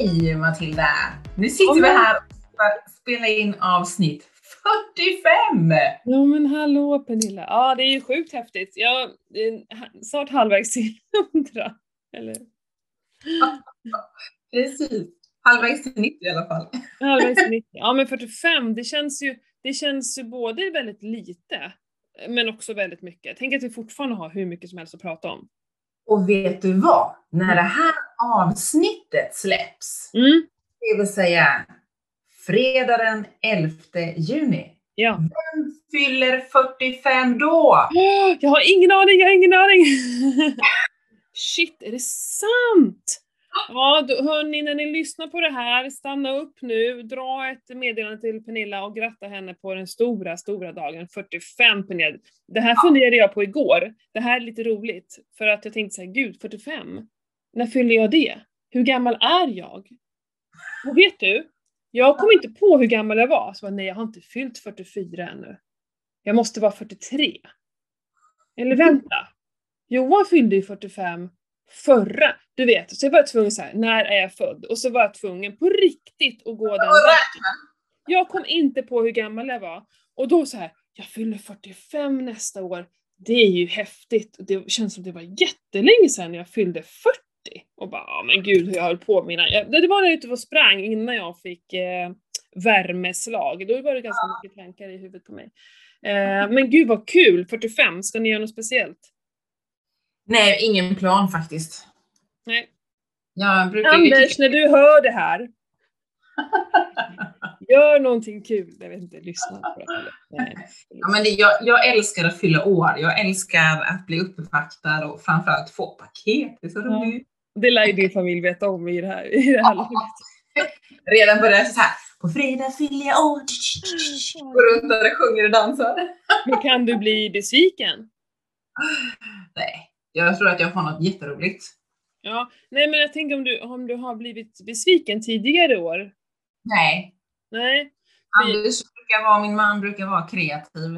Hej Matilda! Nu sitter vi här och ska spela in avsnitt 45! Ja men hallå Pernilla! Ja det är ju sjukt häftigt. Jag är snart halvvägs till 100. Eller? Precis. Halvvägs till 90 i alla fall. Halvvägs till 90. Ja men 45, det känns ju, det känns ju både väldigt lite men också väldigt mycket. Tänk att vi fortfarande har hur mycket som helst att prata om. Och vet du vad? När det här avsnittet släpps, Mm. det vill säga fredag den 11 juni, Ja. vem fyller 45 då? Jag har ingen aning, jag har ingen aning! Shit, är det sant? Ja, då, hörni, när ni lyssnar på det här, stanna upp nu, dra ett meddelande till Pernilla och gratta henne på den stora, stora dagen, 45 Pernilla. Det här funderade jag på igår. Det här är lite roligt, för att jag tänkte såhär, gud, 45? När fyller jag det? Hur gammal är jag? Och vet du? Jag kom inte på hur gammal jag var, så jag bara, nej jag har inte fyllt 44 ännu. Jag måste vara 43. Eller vänta. Johan fyllde ju 45 förra, du vet. Så jag var tvungen så här, när är jag född? Och så var jag tvungen på riktigt att gå den vägen. Jag kom inte på hur gammal jag var. Och då så här, jag fyller 45 nästa år. Det är ju häftigt. Det känns som det var jättelänge sedan jag fyllde 40. Och bara, ja men gud hur jag höll på mina... Det var när jag ute och sprang innan jag fick eh, värmeslag. Då var det ganska mycket tankar i huvudet på mig. Eh, men gud vad kul, 45, ska ni göra något speciellt? Nej, ingen plan faktiskt. Nej. Jag brukar Anders, när du hör det här, gör någonting kul. Jag vet inte, lyssna på det. Nej. Ja, men det, jag, jag älskar att fylla år. Jag älskar att bli uppvaktad och framförallt få paket. Det är så Ja. roligt. Det lär ju din familj veta om i det här, i det här livet. Redan börjar så här. På fredag fyller jag år. Går runt där och sjunger och dansar. Men kan du bli besviken? Nej, jag tror att jag får något jätteroligt. Ja, nej men jag tänker om du, om du har blivit besviken tidigare år? Nej, Nej? Anders brukar vara, min man brukar vara kreativ.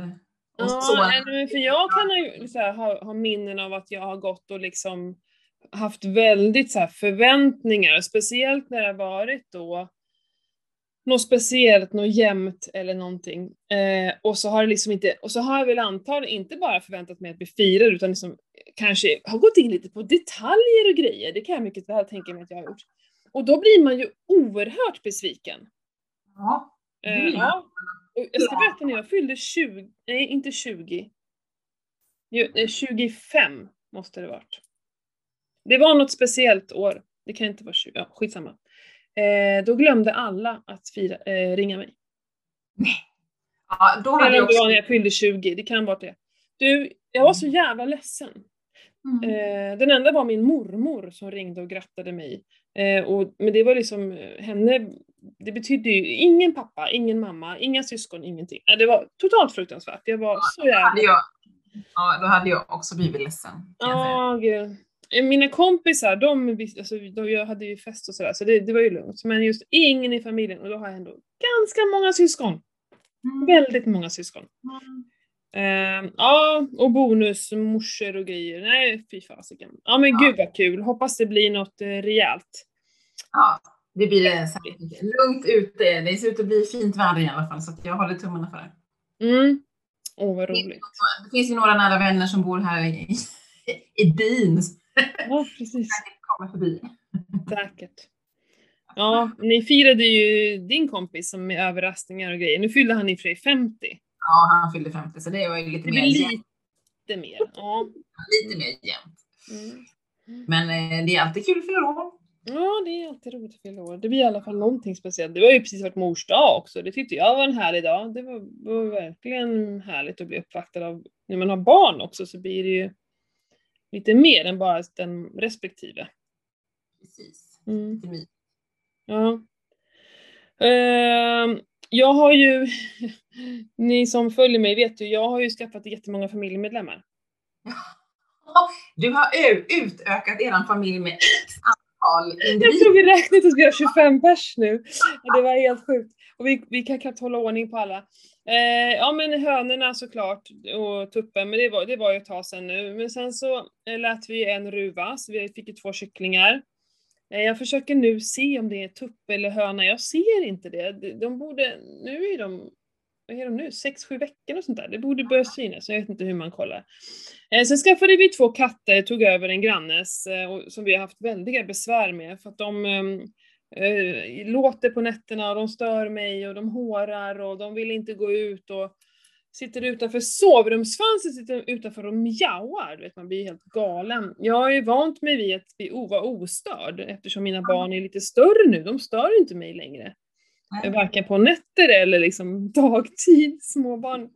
Och Ja, så. nej, men för jag kan ha, här, ha, ha minnen av att jag har gått och liksom haft väldigt så förväntningar, speciellt när det har varit då något speciellt, något jämnt eller någonting. Eh, och så har det liksom inte, och så har jag väl antagligen inte bara förväntat mig att bli firad utan liksom kanske har gått in lite på detaljer och grejer. Det kan jag mycket väl tänka mig att jag har gjort. Och då blir man ju oerhört besviken. Ja, Eh, ja. Jag ska berätta när jag fyllde 20, nej inte 20. Jo, nej, 25 måste det varit. Det var något speciellt år. Det kan inte vara 20, ja skitsamma. Eh, då glömde alla att fira, eh, ringa mig. ja, då hade jag var också... när jag fyllde 20, det kan vara det. Du, jag var så jävla ledsen. Mm. Eh, den enda var min mormor som ringde och grattade mig. Eh, och, men det var liksom eh, henne, det betydde ju ingen pappa, ingen mamma, inga syskon, ingenting. Eh, det var totalt fruktansvärt. Jag var så Då hade jävla... jag, ja, då hade jag också blivit ledsen. Ja, gud. Eh, Mina kompisar, de, alltså, de, jag hade ju fest och sådär, så det, det var ju lugnt. Men just ingen i familjen, och då har jag ändå ganska många syskon. Mm. Väldigt många syskon. Mm. Eh, ja, och bonusmorsor och grejer. Nej, fy fasiken. Ja men Ja. gud vad kul. Hoppas det blir något eh, rejält. Ja, det blir det säkert. lugnt ute. Det ser ut att bli fint väder i alla fall, så jag håller tummarna för det. Mm. Åh vad roligt. Det finns ju några nära vänner som bor här i, i byn Ja, precis. kommer förbi. Säkert. Ja, ni firade ju din kompis som med överraskningar och grejer. Nu fyllde han i och för sig 50. Ja, han fyllde 50 så det var ju lite Det mer jämnt. lite mer. Ja. Lite mer jämnt. Mm. Men eh, det är alltid kul att fylla år. Ja, det är alltid roligt att fylla år. Det blir i alla fall någonting speciellt. Det var ju precis varit mors dag också. Det tyckte jag var en härlig dag. Det var, var verkligen härligt att bli uppvaktad av, när man har barn också så blir det ju lite mer än bara den respektive. Precis. Mm. Ja. Ehm, jag har ju, ni som följer mig vet ju, jag har ju skaffat jättemånga familjemedlemmar. Du har utökat er familj med x antal Jag individer. tror vi räknade att vi har 25 pers nu. Det var helt sjukt. Och vi, vi kan knappt hålla ordning på alla. Eh, ja men hönorna såklart och tuppen, men det var, det var ju ett tag sedan nu. Men sen så eh, lät vi en ruva, så vi fick ju två kycklingar. Eh, Jag försöker nu se om det är tupp eller höna, jag ser inte det. De- De borde, nu är de, vad är de nu, sex, sju veckor och sånt där. Det borde börja synas, jag vet inte hur man kollar. Eh, Sen skaffade vi två katter, tog över en grannes, eh, och, som vi har haft väldiga besvär med för att de ehm, eh, låter på nätterna och de stör mig och de hårar och de vill inte gå ut och sitter utanför sovrumsfönstret, sitter utanför och mjauar. Vet, man blir helt galen. Jag har ju vant mig vid att bli vara ostörd eftersom mina barn är lite större nu. De stör inte mig längre. Nej. Varken på nätter eller liksom dagtid. Småbarn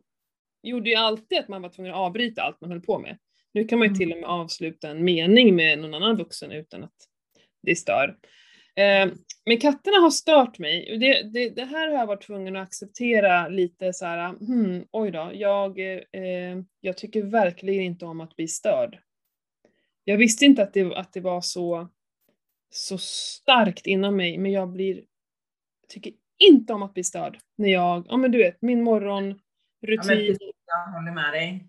gjorde ju alltid att man var tvungen att avbryta allt man höll på med. Nu kan man ju Mm. till och med avsluta en mening med någon annan vuxen utan att det stör. Men katterna har stört mig. Det, det, det här har jag varit tvungen att acceptera lite så här, hmm, oj då, jag, eh, jag tycker verkligen inte om att bli störd. Jag visste inte att det, att det var så, så starkt inom mig, men jag blir, tycker inte om att bli störd. När jag, ja men du vet, min Ja, morgonrutin. men precis, jag håller med dig.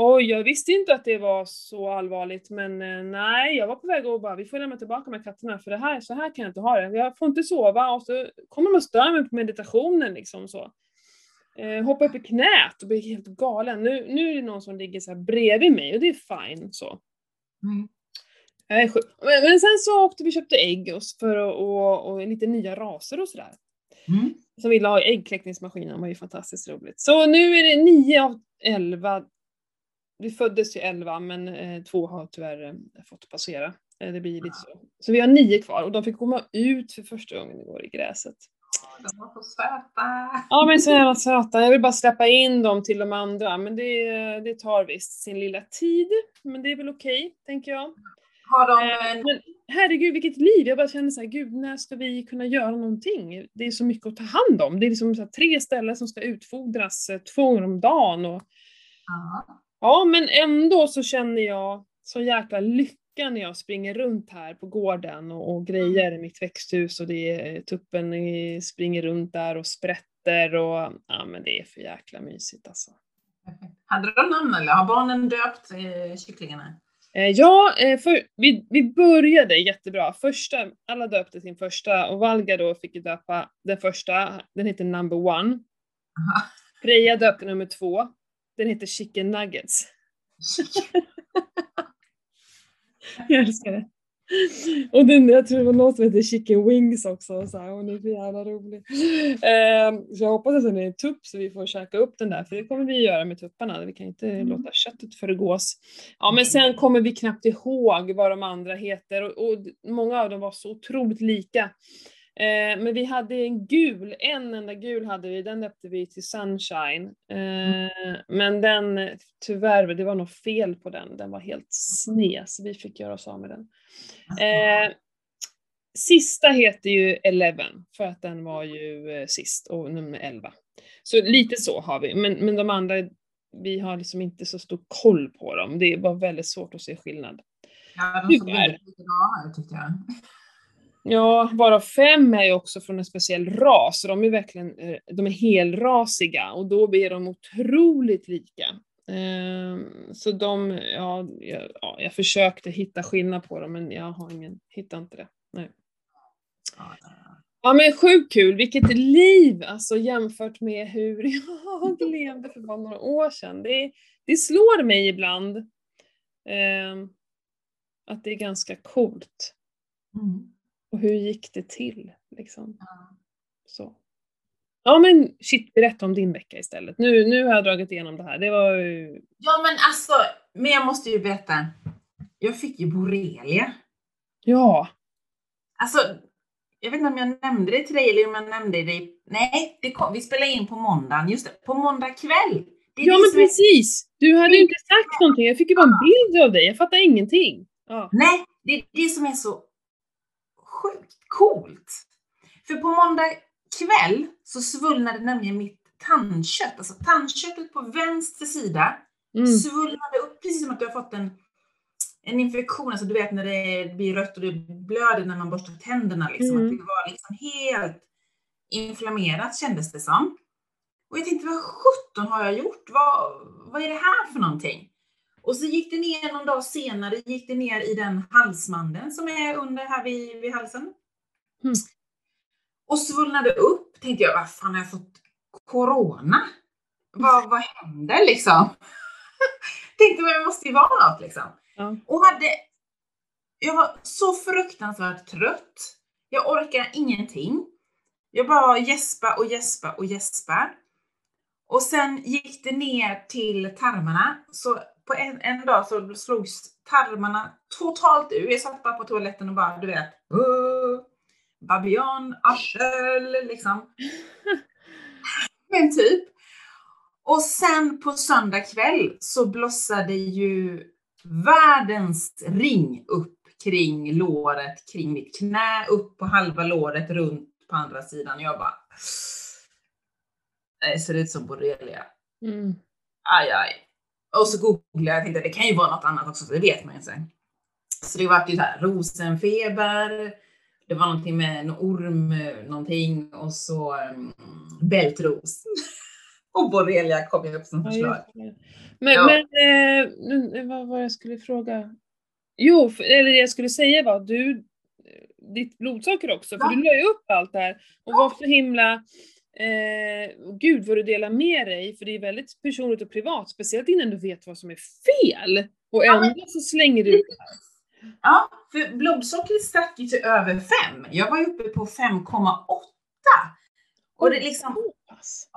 Oj, jag visste inte att det var så allvarligt, men eh, nej, jag var på väg att bara, vi får lämna tillbaka med katterna, för det här, så här kan jag inte ha det. Jag får inte sova, och så kommer de och stör mig på meditationen liksom så. Eh, hoppa upp i knät och bli helt galen. Nu, nu är det någon som ligger så här bredvid mig och det är fine så. Mm. Sjuk. Men, men sen så åkte vi och köpte ägg och, för att, och, och lite nya raser och sådär. Mm. Som ville ha i äggkläckningsmaskinen var ju fantastiskt roligt. Så nu är det 9 av 11. Vi föddes ju 11 men eh, två har tyvärr eh, fått passera. Eh, det blir lite så. Så vi har nio kvar och de fick komma ut för första gången igår i gräset. De var så söta. Ja men så jävla söta. Jag vill bara släppa in dem till de andra men det, det tar visst sin lilla tid. Men det är väl okej, tänker jag. Har de Eh, en... Men herregud vilket liv! Jag bara känner så här, gud när ska vi kunna göra någonting? Det är så mycket att ta hand om. Det är liksom tre ställen som ska utfodras eh, två gånger om dagen. Och, Ja. Ja men ändå så känner jag så jäkla lycka när jag springer runt här på gården och, och grejer i mitt växthus och det är tuppen springer runt där och sprätter och ja men det är för jäkla mysigt alltså. Hade de namn eller har barnen döpt eh, kycklingarna? Eh, Ja, eh, för, vi, vi började jättebra. Första, alla döpte sin första och Valga då fick ju döpa den första, den heter number one. Freja döpte nummer två, den heter chicken nuggets. Jag älskar det. Och den, jag tror det var någon som heter chicken wings också, så här, hon är så jävla rolig. Eh, så jag hoppas att den är en tupp så vi får käka upp den där, för det kommer vi göra med tupparna. Vi kan inte Mm. låta köttet förgås. Ja, men sen kommer vi knappt ihåg vad de andra heter och, och många av dem var så otroligt lika. Eh, men vi hade en gul, en enda gul hade vi, den döpte vi till Sunshine. Eh, men den, tyvärr, det var något fel på den, den var helt sned, så vi fick göra oss av med den. Eh, sista heter ju Eleven, för att den var ju eh, sist, och nummer 11. Så lite så har vi, men, men de andra, vi har liksom inte så stor koll på dem. Det var väldigt svårt att se skillnad. Ja, de såg väldigt likadana ut tyckte jag. Ja, varav fem är ju också från en speciell ras, så de är verkligen eh, de är helrasiga och då blir de otroligt lika. Ehm, så de, ja, jag, ja, jag försökte hitta skillnad på dem men jag har ingen, hittar inte det. Nej. Ja, men sjukt kul, vilket liv alltså jämfört med hur jag levde för bara några år sedan. Det, det slår mig ibland eh, att det är ganska coolt. Mm. Och hur gick det till? Liksom. Ja. Så. Ja men shit, berätta om din vecka istället. Nu, nu har jag dragit igenom det här. Det var ju... ja, men alltså, men jag måste ju berätta. Jag fick ju borrelia. Ja. Alltså, jag vet inte om jag nämnde det till dig eller om jag nämnde det. Nej, det kom, vi spelade in på måndagen. Just det, på måndag kväll. Ja men precis! Du hade ju inte sagt någonting. Jag fick ju bara en bild av dig. Jag fattar ingenting. Ja. Nej, det är det som är så sjukt coolt. För på måndag kväll så svullnade nämligen mitt tandkött, alltså tandköttet på vänster sida Mm. svullnade upp precis som att du har fått en, en infektion, alltså du vet när det blir rött och det blöder när man borstar tänderna liksom. Mm. Att det var liksom helt inflammerat kändes det som. Och jag tänkte, vad sjutton har jag gjort? Vad, vad är det här för någonting? Och så gick det ner någon dag senare, gick det ner i den halsmandeln som är under här vid, vid halsen. Mm. Och svullnade upp. Tänkte jag, vad fan har jag fått corona? Vad, vad händer liksom? Tänkte jag, det måste ju vara något liksom. Ja. Och hade, jag var så fruktansvärt trött. Jag orkade ingenting. Jag bara gäspa och gäspa och gäspa. Och sen gick det ner till tarmarna. Så på en, en dag så slogs tarmarna totalt ur. Jag satt bara på toaletten och bara, du vet, uh, babian, arsel, liksom. Men typ. Och sen på söndag kväll så blossade ju världens ring upp kring låret, kring mitt knä, upp på halva låret, runt på andra sidan. Jag bara... Det ser ut som borrelia. Mm. Aj, aj. Och så googlade jag och tänkte det kan ju vara något annat också, så det vet man ju inte. Så det var ju så här rosenfeber, det var någonting med en orm, någonting och så um, bältros. och borrelia kom ju upp som Ja, förslag. det. Men, Ja. men eh, nu- vad var jag skulle fråga? Jo, eller det jag skulle säga var du, ditt blodsocker också, för Ja. du la ju upp allt det här och var så himla, eh, gud vad du delar med dig, för det är väldigt personligt och privat, speciellt innan du vet vad som är fel. Och Ja, men- ändå så slänger du ut det här. Ja, för blodsockret stack ju till över 5. Jag var ju uppe på 5,8. Och det liksom, pass.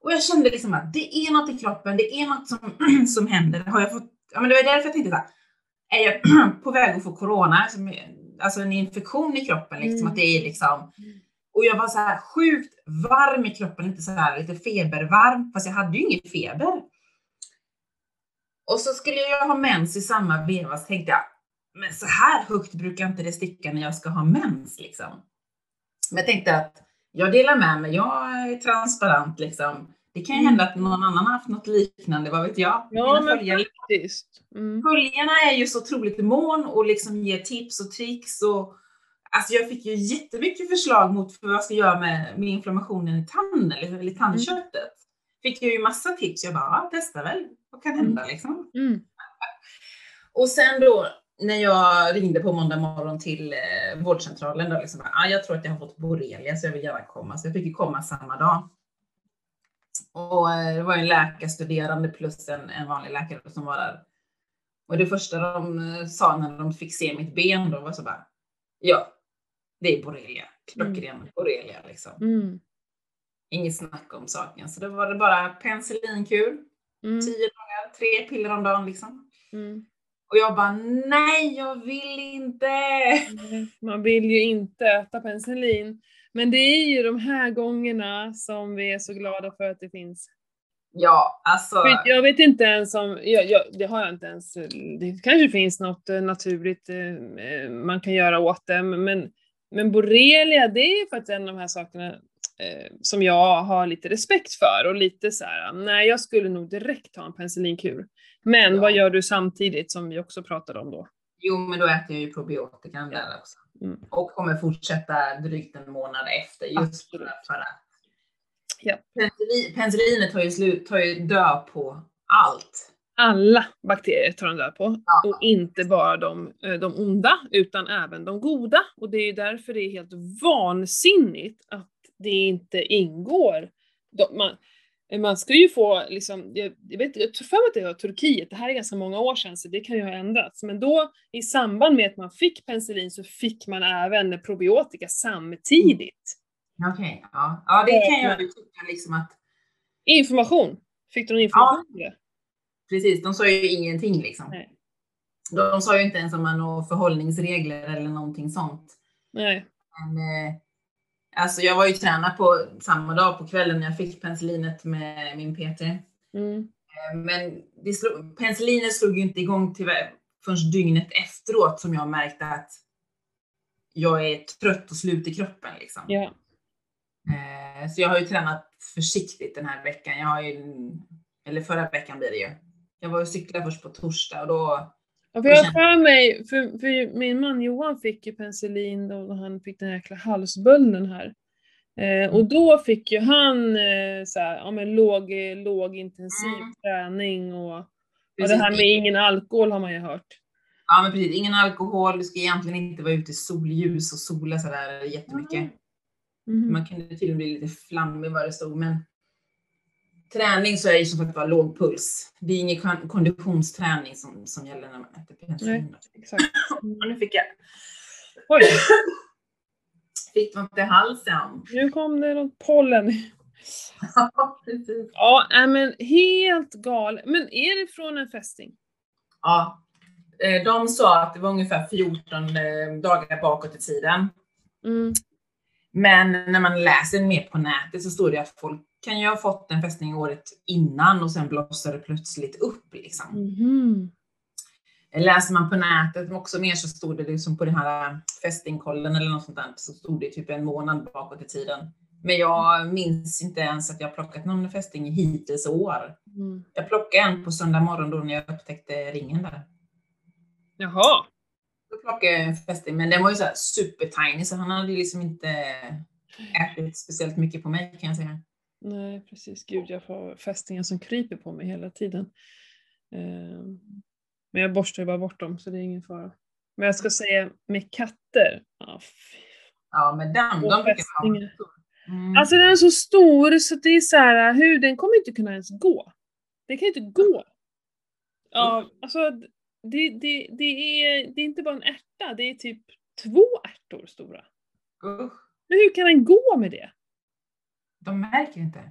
Och jag kände liksom att det är något i kroppen, det är något som, som händer. Har jag fått, ja, men det var därför jag tänkte så här, är jag på väg att få corona, alltså en infektion i kroppen, liksom, Mm. att det är liksom, och jag var så här sjukt varm i kroppen, lite så här lite febervarm, fast jag hade ju ingen feber. Och så skulle jag ha mens i samma veva, så tänkte jag, men så här högt brukar inte det sticka när jag ska ha mens liksom. Men jag tänkte att jag delar med mig, jag är transparent liksom. Det kan ju Mm. hända att någon annan har haft något liknande, vad vet jag? Ja, Mina men följare, faktiskt. Mm. följarna är ju så otroligt mån och liksom ger tips och tricks och Alltså jag fick ju jättemycket förslag mot vad jag ska göra med, med inflammationen i tanden eller, eller tandköttet. Fick jag ju massa tips, jag bara, testa väl, vad kan hända liksom? Mm. Och sen då när jag ringde på måndag morgon till eh, vårdcentralen, då liksom, ah, jag tror att jag har fått borrelia så jag vill gärna komma. Så jag fick ju komma samma dag. Och eh, det var en läkarstuderande plus en, en vanlig läkare som var där. Och det första de eh, sa när de fick se mitt ben då var så bara, ja, det är borrelia. Klockren borrelia liksom. Mm. Inget snack om saken. Så då var det bara penicillinkur, Mm. tio dagar, tre piller om dagen liksom. Mm. Och jag bara, nej jag vill inte. Man vill ju inte äta penicillin. Men det är ju de här gångerna som vi är så glada för att det finns. Ja, alltså. Jag vet inte ens om, jag, jag, det har jag inte ens, det kanske finns något eh, naturligt eh, eh, man kan göra åt det, men, men borrelia det är faktiskt en av de här sakerna eh, som jag har lite respekt för och lite så här, nej jag skulle nog direkt ta en penicillinkur. Men Ja. vad gör du samtidigt som vi också pratade om då? Jo, men då äter jag ju probiotikan där också. Mm. Och kommer fortsätta drygt en månad efter just Absolut. för att Ja. penicillin, penicillinet tar ju slut, tar ju död på allt. Alla bakterier tar den där på. Ja. Och inte bara de, eh, de onda, utan även de goda. Och det är därför det är helt vansinnigt att det inte ingår. De, man, eh, man ska ju få, liksom, jag, jag, vet, jag tror för mig att det var Turkiet, det här är ganska många år sedan så det kan ju ha ändrats. Men då i samband med att man fick penicillin så fick man även probiotika samtidigt. Okej, ja. Ja, det kan jag ju tycka liksom att Information. Fick du någon information det? Precis, de sa ju ingenting liksom. Nej. De, sa ju inte ens om man har förhållningsregler eller någonting sånt. Nej. Men, eh, alltså jag var ju tränad på samma dag på kvällen när jag fick penicillinet med min PT. Mm. Eh, Men det slog, penicillinet slog ju inte igång till förrän dygnet efteråt som jag märkte att jag är trött och slut i kroppen. Liksom. Eh, Så jag har ju tränat försiktigt den här veckan. Jag har ju, eller förra veckan blir det ju. Jag var och cyklade först på torsdag och då, Ja, för jag har för mig, för, för min man Johan fick ju penicillin då när han fick den här jäkla halsbölden här. Eh, och då fick ju han eh, så här, ja, men låg, låg intensiv Mm. träning och Och det här med ingen alkohol har man ju hört. Ja, men precis. Ingen alkohol. Du ska egentligen inte vara ute i solljus och sola sådär jättemycket. Mhm. Man kunde tydligen bli lite flammig vad det stod, men träning så är ju som sagt var låg puls. Det är ingen kon- konditionsträning som, som gäller när man äter penicillin. Exakt. Nu fick jag Oj, fick ont i halsen. nu kom det något pollen. Ja, precis. Ja, men helt galet. Men är det från en fästing? Ja, eh, de sa att det var ungefär 14 eh, dagar bakåt i tiden. Mm. Men när man läser mer på nätet så står det att folk kan ju ha fått en fästing året innan och sen blossar det plötsligt upp liksom. Mhm. Läser man på nätet också mer så stod det liksom på den här fästingkollen eller något sånt där så stod det typ en månad bakåt i tiden. Men jag minns inte ens att jag plockat någon fästing hittills år. Mm. Jag plockade en på söndag morgon då när jag upptäckte ringen där. Jaha. Då plockade jag en fästing, men den var ju så här super tiny så han hade liksom inte ätit speciellt mycket på mig kan jag säga. Nej, precis. Gud, jag får fästingar som kryper på mig hela tiden. Ehm, Men jag borstar ju bara bort dem, så det är ingen fara. Men jag ska säga, med katter, ja, fy. Ja, men den, de fästingar. Mm. Alltså den är så stor så det är så här, huden kommer inte kunna ens gå. Det kan inte gå. Ja, alltså det, det, det, är, det är inte bara en ärta, det är typ två ärtor stora. Usch, Men hur kan den gå med det? De märker inte.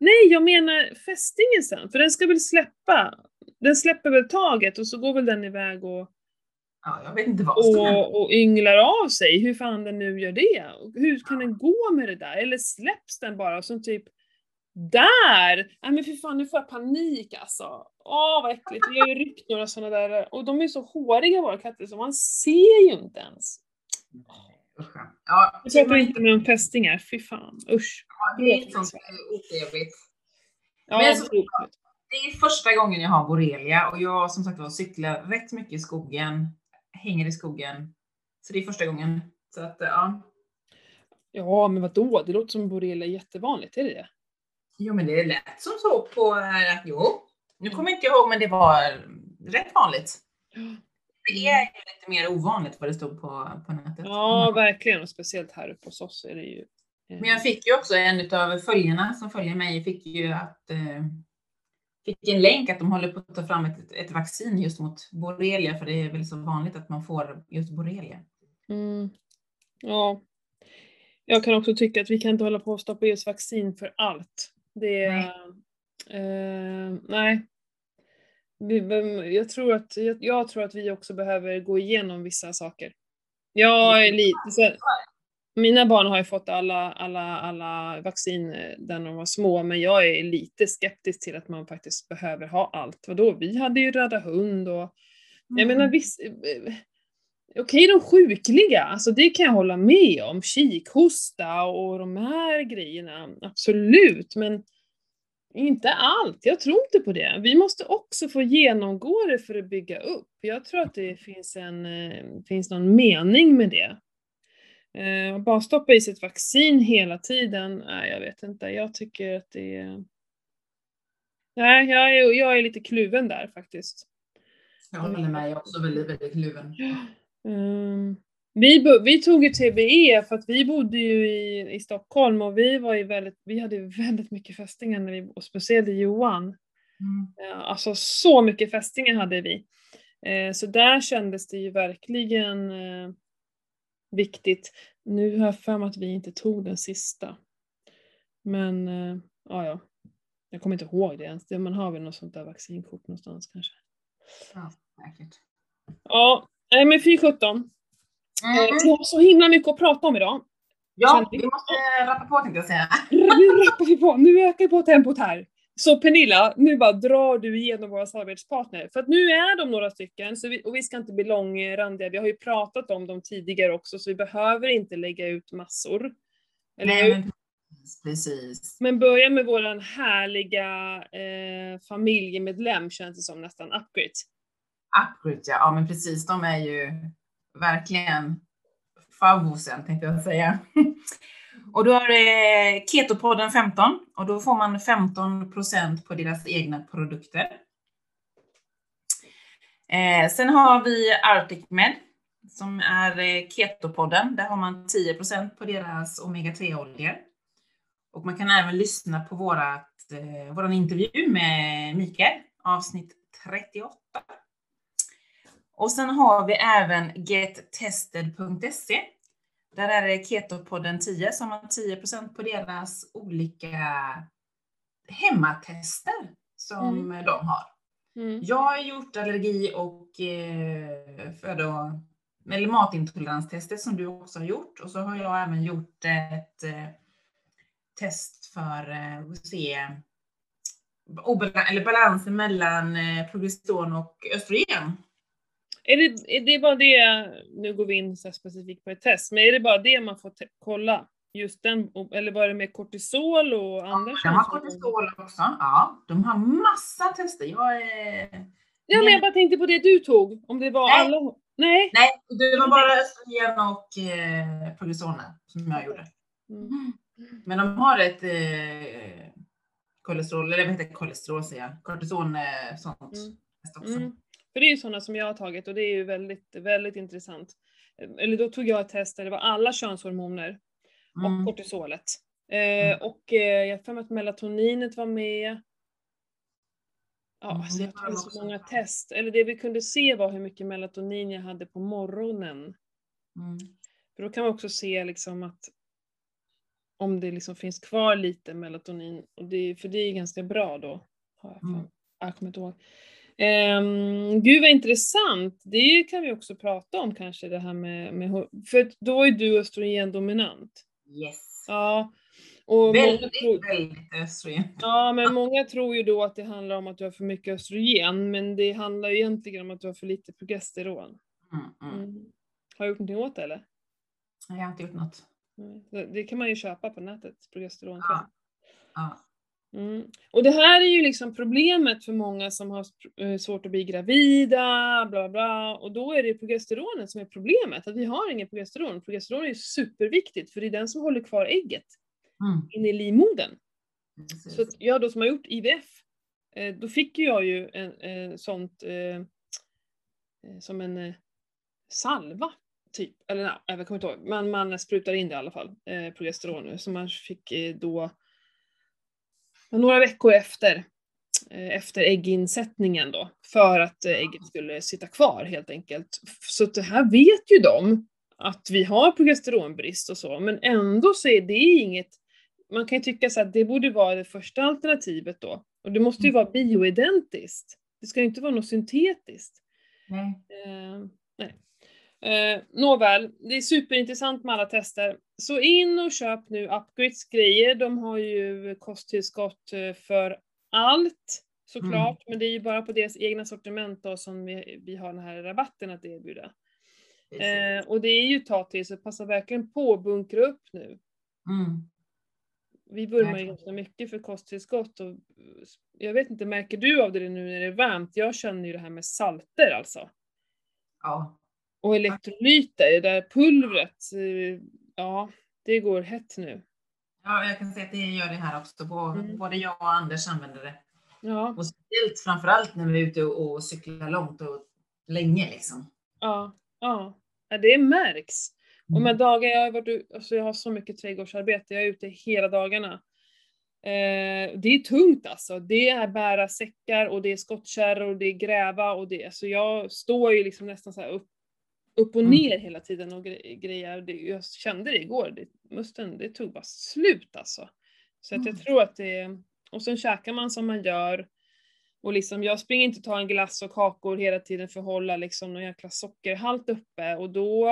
Nej, jag menar fästingen sen, för den ska väl släppa. Den släpper väl taget och så går väl den iväg och, Ja, jag vet inte vad som händer. och, och ynglar av sig, hur fan den nu gör det. Hur kan den gå med det där? Eller släpps den bara som typ där! Nej men fy fan, nu får jag panik alltså. Åh vad äckligt, vi har ju ryckt några sådana där, och de är så håriga våra katter så man ser ju inte ens. Usch, ja. ja. Jag pratar inte med om fästingar, fy fan, usch. Ja, det är sånt eh, otrevligt. Ja, Men. Det är första gången jag har borrelia och jag som sagt var cyklar rätt mycket i skogen, hänger i skogen. Så det är första gången. Så att ja. Ja, men vadå? Det låter som borrelia är jättevanligt, är det det? Jo men det lät som så på, eh, jo. Nu kommer inte jag ihåg men det var rätt vanligt. Det är ju lite mer ovanligt vad det stod på, på nätet. Ja, verkligen. Och speciellt här uppe hos oss är det ju... eh, Men jag fick ju också en av följarna som följer mig, fick ju att eh, fick en länk att de håller på att ta fram ett, ett vaccin just mot borrelia, för det är väl så vanligt att man får just borrelia. Mm. Ja. Jag kan också tycka att vi kan inte hålla på och stoppa i oss vaccin för allt. Det. Nej. Eh, nej. Vi, jag, tror att, jag, jag tror att vi också behöver gå igenom vissa saker. Jag är lite så, Mina barn har ju fått alla, alla, alla vaccin eh, när de var små, men jag är lite skeptisk till att man faktiskt behöver ha allt. Vadå, vi hade ju röda hund och jag Mm. menar visst, eh, okej de sjukliga, alltså det kan jag hålla med om, kikhosta och de här grejerna, absolut, men inte allt. Jag tror inte på det. Vi måste också få genomgå det för att bygga upp. Jag tror att det finns, en, eh, finns någon mening med det. Eh, bara stoppa i sig ett vaccin hela tiden, nej jag vet inte. Jag tycker att det är... Nej, jag är, jag är lite kluven där faktiskt. Jag håller med, jag är också väldigt, väldigt kluven. Ehm, vi, vi tog ju TBE för att vi bodde ju i, i Stockholm och vi var ju väldigt, vi hade ju väldigt mycket fästingar när vi, och speciellt i Johan. Mm. Alltså så mycket fästingar hade vi. Eh, så där kändes det ju verkligen eh, viktigt. Nu har jag för mig att vi inte tog den sista. Men eh, ja, ja. Jag kommer inte ihåg det ens. Man har väl något sånt där vaccinkort någonstans kanske. Ja, säkert. Ja, men fy sjutton. Eh, Mm. Vi har så himla mycket att prata om idag. Ja, vi måste rappa på tänkte jag säga. Nu rappar vi på, nu ökar vi på tempot här. Så Pernilla, nu bara drar du igenom våra samarbetspartner. För att nu är de några stycken, så vi, och vi ska inte bli långrandiga. Vi har ju pratat om dem tidigare också, så vi behöver inte lägga ut massor. Eller Nej, men precis. Men börja med våran härliga eh, familjemedlem känns det som nästan, Upgrade. Upgrade, ja. ja men precis. De är ju verkligen favvosen tänkte jag säga. Och då är det Ketopodden 15 och då får man 15 procent på deras egna produkter. Eh, sen har vi Arctic Med som är eh, Ketopodden. Där har man 10 procent på deras omega-3-oljor. Och man kan även lyssna på vårat, eh, våran intervju med Mikael, avsnitt 38. Och sen har vi även gettested.se. Där är det Ketopodden 10 som har 10% på deras olika hemmatester som Mm. de har. Mm. Jag har gjort allergi och eh, födo, eller matintoleranstester som du också har gjort. Och så har jag även gjort ett eh, test för eh, att se eller balansen mellan eh, progesteron och östrogen. Är det, är det bara det, nu går vi in så specifikt på ett test, men är det bara det man får kolla? Just den, eller var det med kortisol och andra De har kortisol också. Ja, de har massa tester. Jag är... Ja, men jag bara tänkte på det du tog, om det var Nej. alla... Nej. Nej, det var bara östrogen och eh, progesteroner som jag gjorde. Mm. Men de har ett eh, kolesterol, eller vad heter kolesterol säger jag, kortison, eh, sånt Mm. också. Mm. För det är ju sådana som jag har tagit och det är ju väldigt, väldigt intressant. Eller då tog jag ett test där det var alla könshormoner och Mm. kortisolet. Eh, Mm. Och eh, jag har för mig att melatoninet var med. Ja, Mm, alltså jag tog så många test. Eller det vi kunde se var hur mycket melatonin jag hade på morgonen. Mm. För då kan man också se liksom att om det liksom finns kvar lite melatonin, och det, för det är ganska bra då. Har jag, Mm. fan, jag kommer inte ihåg. Um, gud vad intressant! Det kan vi också prata om kanske det här med, med för då är du östrogendominant. Yes. Ja. Och väldigt, tror, väldigt östrogen. ja, men många tror ju då att det handlar om att du har för mycket östrogen, men det handlar ju egentligen om att du har för lite progesteron. Mm, mm. Mm. Har du gjort någonting åt det eller? Jag har inte gjort något. Nej. Det- Det kan man ju köpa på nätet, progesteron. Ja. Ja. Mm. Och det här är ju liksom problemet för många som har eh, svårt att bli gravida, bla bla. Och då är det progesteronet som är problemet, att vi har ingen progesteron. Progesteron är ju superviktigt, för det är den som håller kvar ägget Mm. inne i livmodern. Precis. Så att jag då som har gjort IVF, eh, då fick jag ju en, en sånt, eh, eh, som en salva, typ. Eller nej, jag kommer inte ihåg, men man sprutar in det i alla fall, progesteron. Så man fick då, några veckor efter, eh, efter ägginsättningen då, för att eh, ägget skulle sitta kvar helt enkelt. Så det här vet ju de, att vi har progesteronbrist och så, men ändå så är det inget man kan ju tycka så att det borde vara det första alternativet då. Och det måste ju vara bioidentiskt. Det ska ju inte vara något syntetiskt. Nej. Eh, nej. Eh, nåväl, det är superintressant med alla tester. Så in och köp nu Upgrades grejer. De har ju kosttillskott eh, för allt såklart, men det är ju bara på deras egna sortiment då som vi, vi har den här rabatten att erbjuda. Eh, och det är ju ta till, så passa verkligen på att bunkra upp nu. Mm. Vi vurmar ju ganska mycket för kosttillskott och jag vet inte, märker du av det nu när det är varmt? Jag känner ju det här med salter alltså. Ja. Och elektrolyter, det där pulvret, eh, ja, det går hett nu. ja, jag kan säga att det gör det här också. Både, Mm. både jag och Anders använder det. Ja, Och speciellt framförallt när vi är ute och, cyklar långt och länge liksom. ja, ja. ja det märks. Och Mm. med dagar jag har varit alltså jag har så mycket trädgårdsarbete, jag är ute hela dagarna. Eh, det är tungt alltså. Det är bära säckar och det är skottkärror och det är gräva och det, så jag står ju liksom nästan så här upp, upp och Mm. ner hela tiden och gre- grejer. Det, jag kände det igår, det, musten, det tog bara slut alltså. Så att jag Mm. tror att det, och sen käkar man som man gör. Och liksom, jag springer inte och tar en glass och kakor hela tiden för att hålla liksom någon jäkla sockerhalt uppe och då,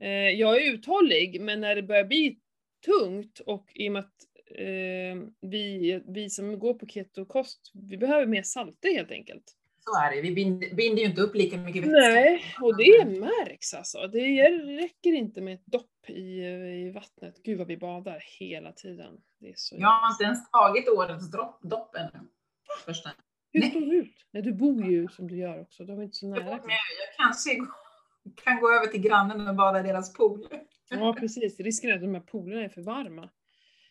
eh, jag är uthållig men när det börjar bli tungt och i och med att eh, vi, vi som går på ketokost, vi behöver mer salter helt enkelt. Så är det. Vi binder, ju inte upp lika mycket vätska. Nej, och det märks alltså. Det räcker inte med ett dopp i, i vattnet. Gud vad vi badar hela tiden. Det är så Jag har inte ens tagit årets dropp, dopp ännu. Första. Hur Nej. står du ut? Nej, du bor ju som du gör också. Du har inte så nära. jag, jag kanske kan gå över till grannen och bada i deras pool. Ja, precis. Risken är att de här poolerna är för varma.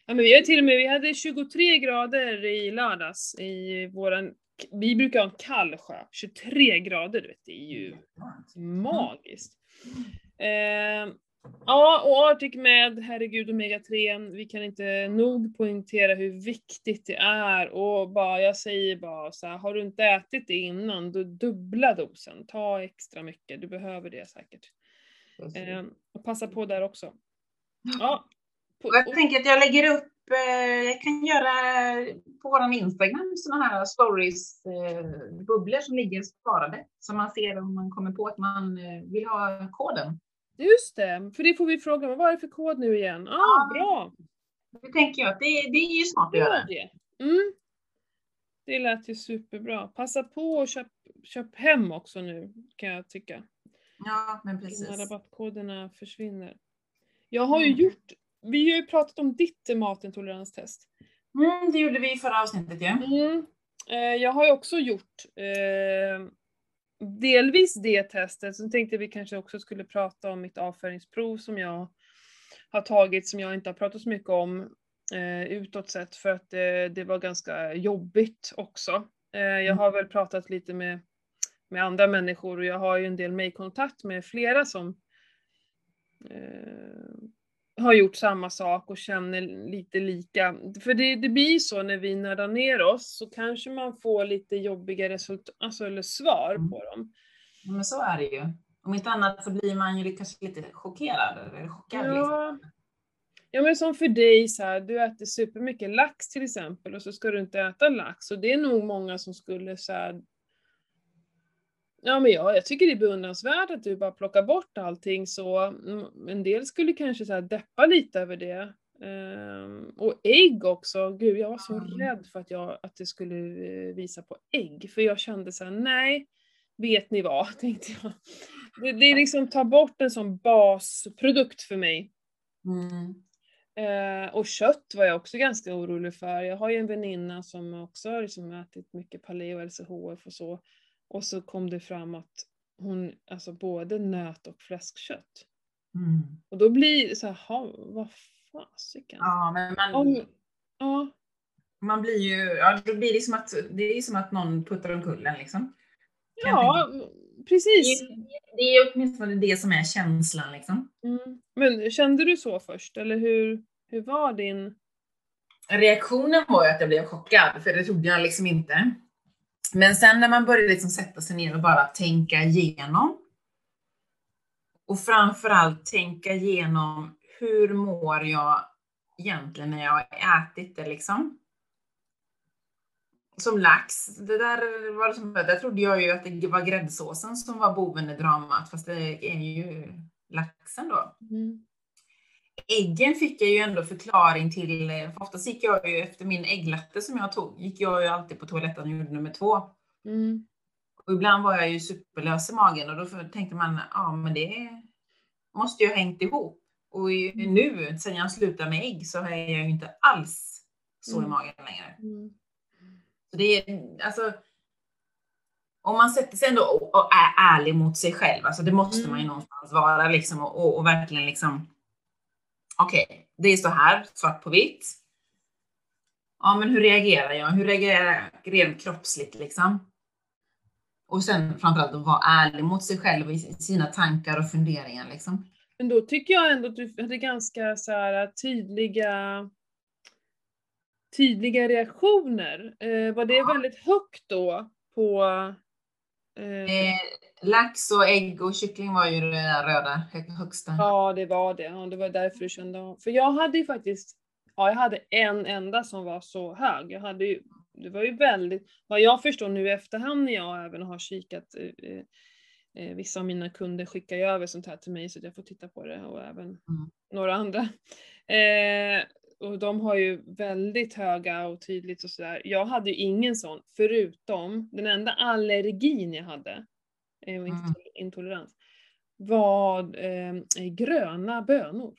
Ja, men vi har till och med, vi hade 23 grader i lördags i våran vi brukar ha en kall sjö, 23 grader, du vet, det är ju magiskt. Eh, ja, och Arctic med, herregud, Omega-3, vi kan inte nog poängtera hur viktigt det är och bara, jag säger bara så här, har du inte ätit det innan, då dubbla dosen, ta extra mycket, du behöver det säkert. Eh, och passa på där också. Ja. Och jag tänker att jag lägger upp, jag kan göra på vår Instagram sådana här stories, eh, bubblor som ligger sparade. Så man ser om man kommer på att man eh, vill ha koden. Just det, för det får vi fråga, vad är det för kod nu igen? Ah, Ja. bra! Det tänker jag att det, det är ju smart att Gör göra. det. Mm. Det lät ju superbra. Passa på och köp, köp hem också nu, kan jag tycka. Ja, men Innan precis. rabattkoderna försvinner. Jag har ju Mm. gjort, vi har ju pratat om ditt matintoleranstest. Mm, det gjorde vi i förra avsnittet ju. Mm. Eh, jag har ju också gjort eh, delvis det testet, sen tänkte vi kanske också skulle prata om mitt avföringsprov som jag har tagit, som jag inte har pratat så mycket om eh, utåt sett, för att det, det var ganska jobbigt också. Eh, jag har väl pratat lite med, med andra människor och jag har ju en del mejlkontakt med flera som eh, har gjort samma sak och känner lite lika. För det, det blir så när vi nördar ner oss så kanske man får lite jobbiga resultat, alltså eller svar Mm. på dem. Ja, Men så är det ju. Om inte annat så blir man ju kanske lite chockerad. Eller chockad, liksom. Ja. ja men som för dig så här, du äter supermycket lax till exempel och så ska du inte äta lax och det är nog många som skulle så här, Ja men ja, jag tycker det är beundransvärt att du bara plockar bort allting så mm, en del skulle kanske så här deppa lite över det. Ehm, och ägg också, gud jag var så Mm. rädd för att, jag, att det skulle eh, visa på ägg för jag kände så här: nej, vet ni vad, tänkte jag. Det, det är liksom ta bort en sån basprodukt för mig. Mm. Eh, och kött var jag också ganska orolig för. Jag har ju en väninna som också har liksom ätit mycket paleo och LCHF och så. Och så kom det fram att hon, alltså både nöt och fläskkött. Mm. Och då blir det så här, "Ha, vad fasiken. Ja, men man, Om, ja, man blir ju, ja, det blir det som att, det är som att någon puttar omkull en liksom. Kan ja, Det precis. är, det är åtminstone det som är känslan liksom. Mm. Men kände du så först, eller hur, hur var din... Reaktionen var ju att jag blev chockad, för det trodde jag liksom inte. Men sen när man börjar liksom sätta sig ner och bara tänka igenom. Och framförallt tänka igenom hur mår jag egentligen när jag har ätit det liksom. Som lax, det där var det som, där trodde jag ju att det var gräddsåsen som var boven i dramat, fast det är ju laxen då. Mm. Äggen fick jag ju ändå förklaring till, för oftast gick jag ju efter min ägglatte som jag tog, gick jag ju alltid på toaletten och gjorde nummer två. Mm. Och ibland var jag ju superlös i magen och då tänkte man, ja men det måste ju ha hängt ihop. Och Mm. nu, sen jag slutade med ägg, så är jag ju inte alls så i Mm. magen längre. Mm. Så det är, alltså, om man sätter sig ändå och, är ärlig mot sig själv, alltså det måste Mm. man ju någonstans vara liksom och, och, och verkligen liksom, okej, det är så här, svart på vitt. Ja, men hur reagerar jag? Hur reagerar jag rent kroppsligt liksom? Och sen framförallt att vara ärlig mot sig själv i sina tankar och funderingar liksom. Men då tycker jag ändå att du hade ganska så här tydliga tydliga reaktioner. Eh, var det väldigt högt då på eh, Eh, lax och ägg och kyckling var ju det där röda hö- högsta. Ja, det var det. Ja, det var därför du kände av. För jag hade ju faktiskt, ja jag hade en enda som var så hög. Jag hade ju, det var ju väldigt, vad jag förstår nu i efterhand när jag även har kikat, eh, eh, eh, vissa av mina kunder skickar ju över sånt här till mig så att jag får titta på det och även några andra. Eh, och de har ju väldigt höga och tydligt och sådär. Jag hade ju ingen sån, förutom den enda allergin jag hade, och inte intolerans, var eh, gröna bönor.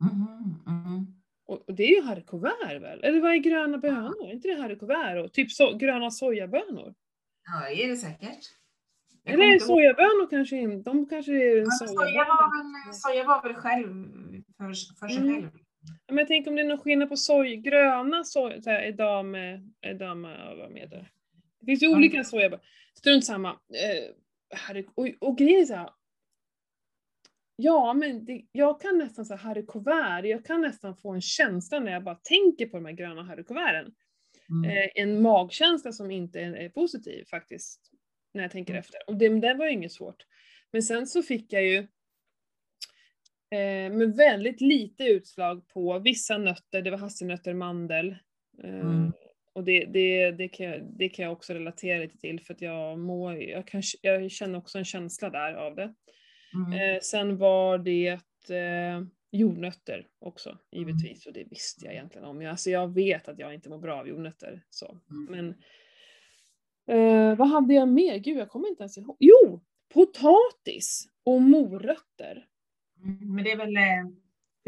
Mhm, mhm. Och, och det är ju haricots väl? Eller vad är gröna bönor? Är inte det haricots? Och typ så, gröna sojabönor? Ja, det är det säkert. Jag Eller sojabönor kanske in, de kanske är Men Soja sojabönor? var väl, soja var väl själv för, för sig Mm. själv. Men jag tänker om det är någon skillnad på soj, gröna soj, så här, edame, edame, vad heter det? Det finns ju olika soja. Strunt samma. Eh, herre, och, och grejen är så här, Ja, men det, jag kan nästan så här jag kan nästan få en känsla när jag bara tänker på de här gröna harrykuverten. Mm. Eh, en magkänsla som inte är, är, positiv faktiskt, när jag tänker mm. efter. Och det, det var ju inget svårt. Men sen så fick jag ju eh, med väldigt lite utslag på vissa nötter, det var hasselnötter, mandel. Eh, mm. Och det, det, det, kan jag, det kan jag också relatera lite till för att jag, mår, jag, kan, jag känner också en känsla där av det. Mm. Eh, sen var det eh, jordnötter också givetvis och det visste jag egentligen om. Jag, alltså jag vet att jag inte mår bra av jordnötter. Så. Mm. Men eh, vad hade jag mer? Gud jag kommer inte ens ihåg. Jo! Potatis och morötter. Mm, men det är väl, eh,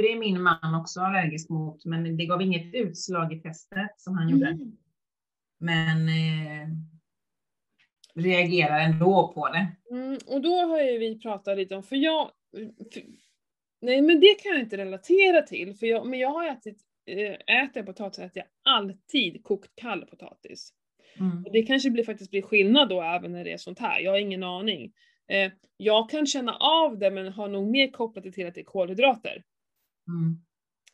för det är min man också allergisk mot, men det gav inget utslag i testet som han gjorde. Mm. Men eh, reagerar ändå på det. Mm, och då har ju vi pratat lite om, för jag, för, nej men det kan jag inte relatera till, för jag, men jag har ätit, äh, äter potatis, äter jag alltid kokt kall potatis. Mm. Och det kanske blir, faktiskt blir skillnad då även när det är sånt här, jag har ingen aning. Eh, jag kan känna av det men har nog mer kopplat det till att det är kolhydrater. Mm.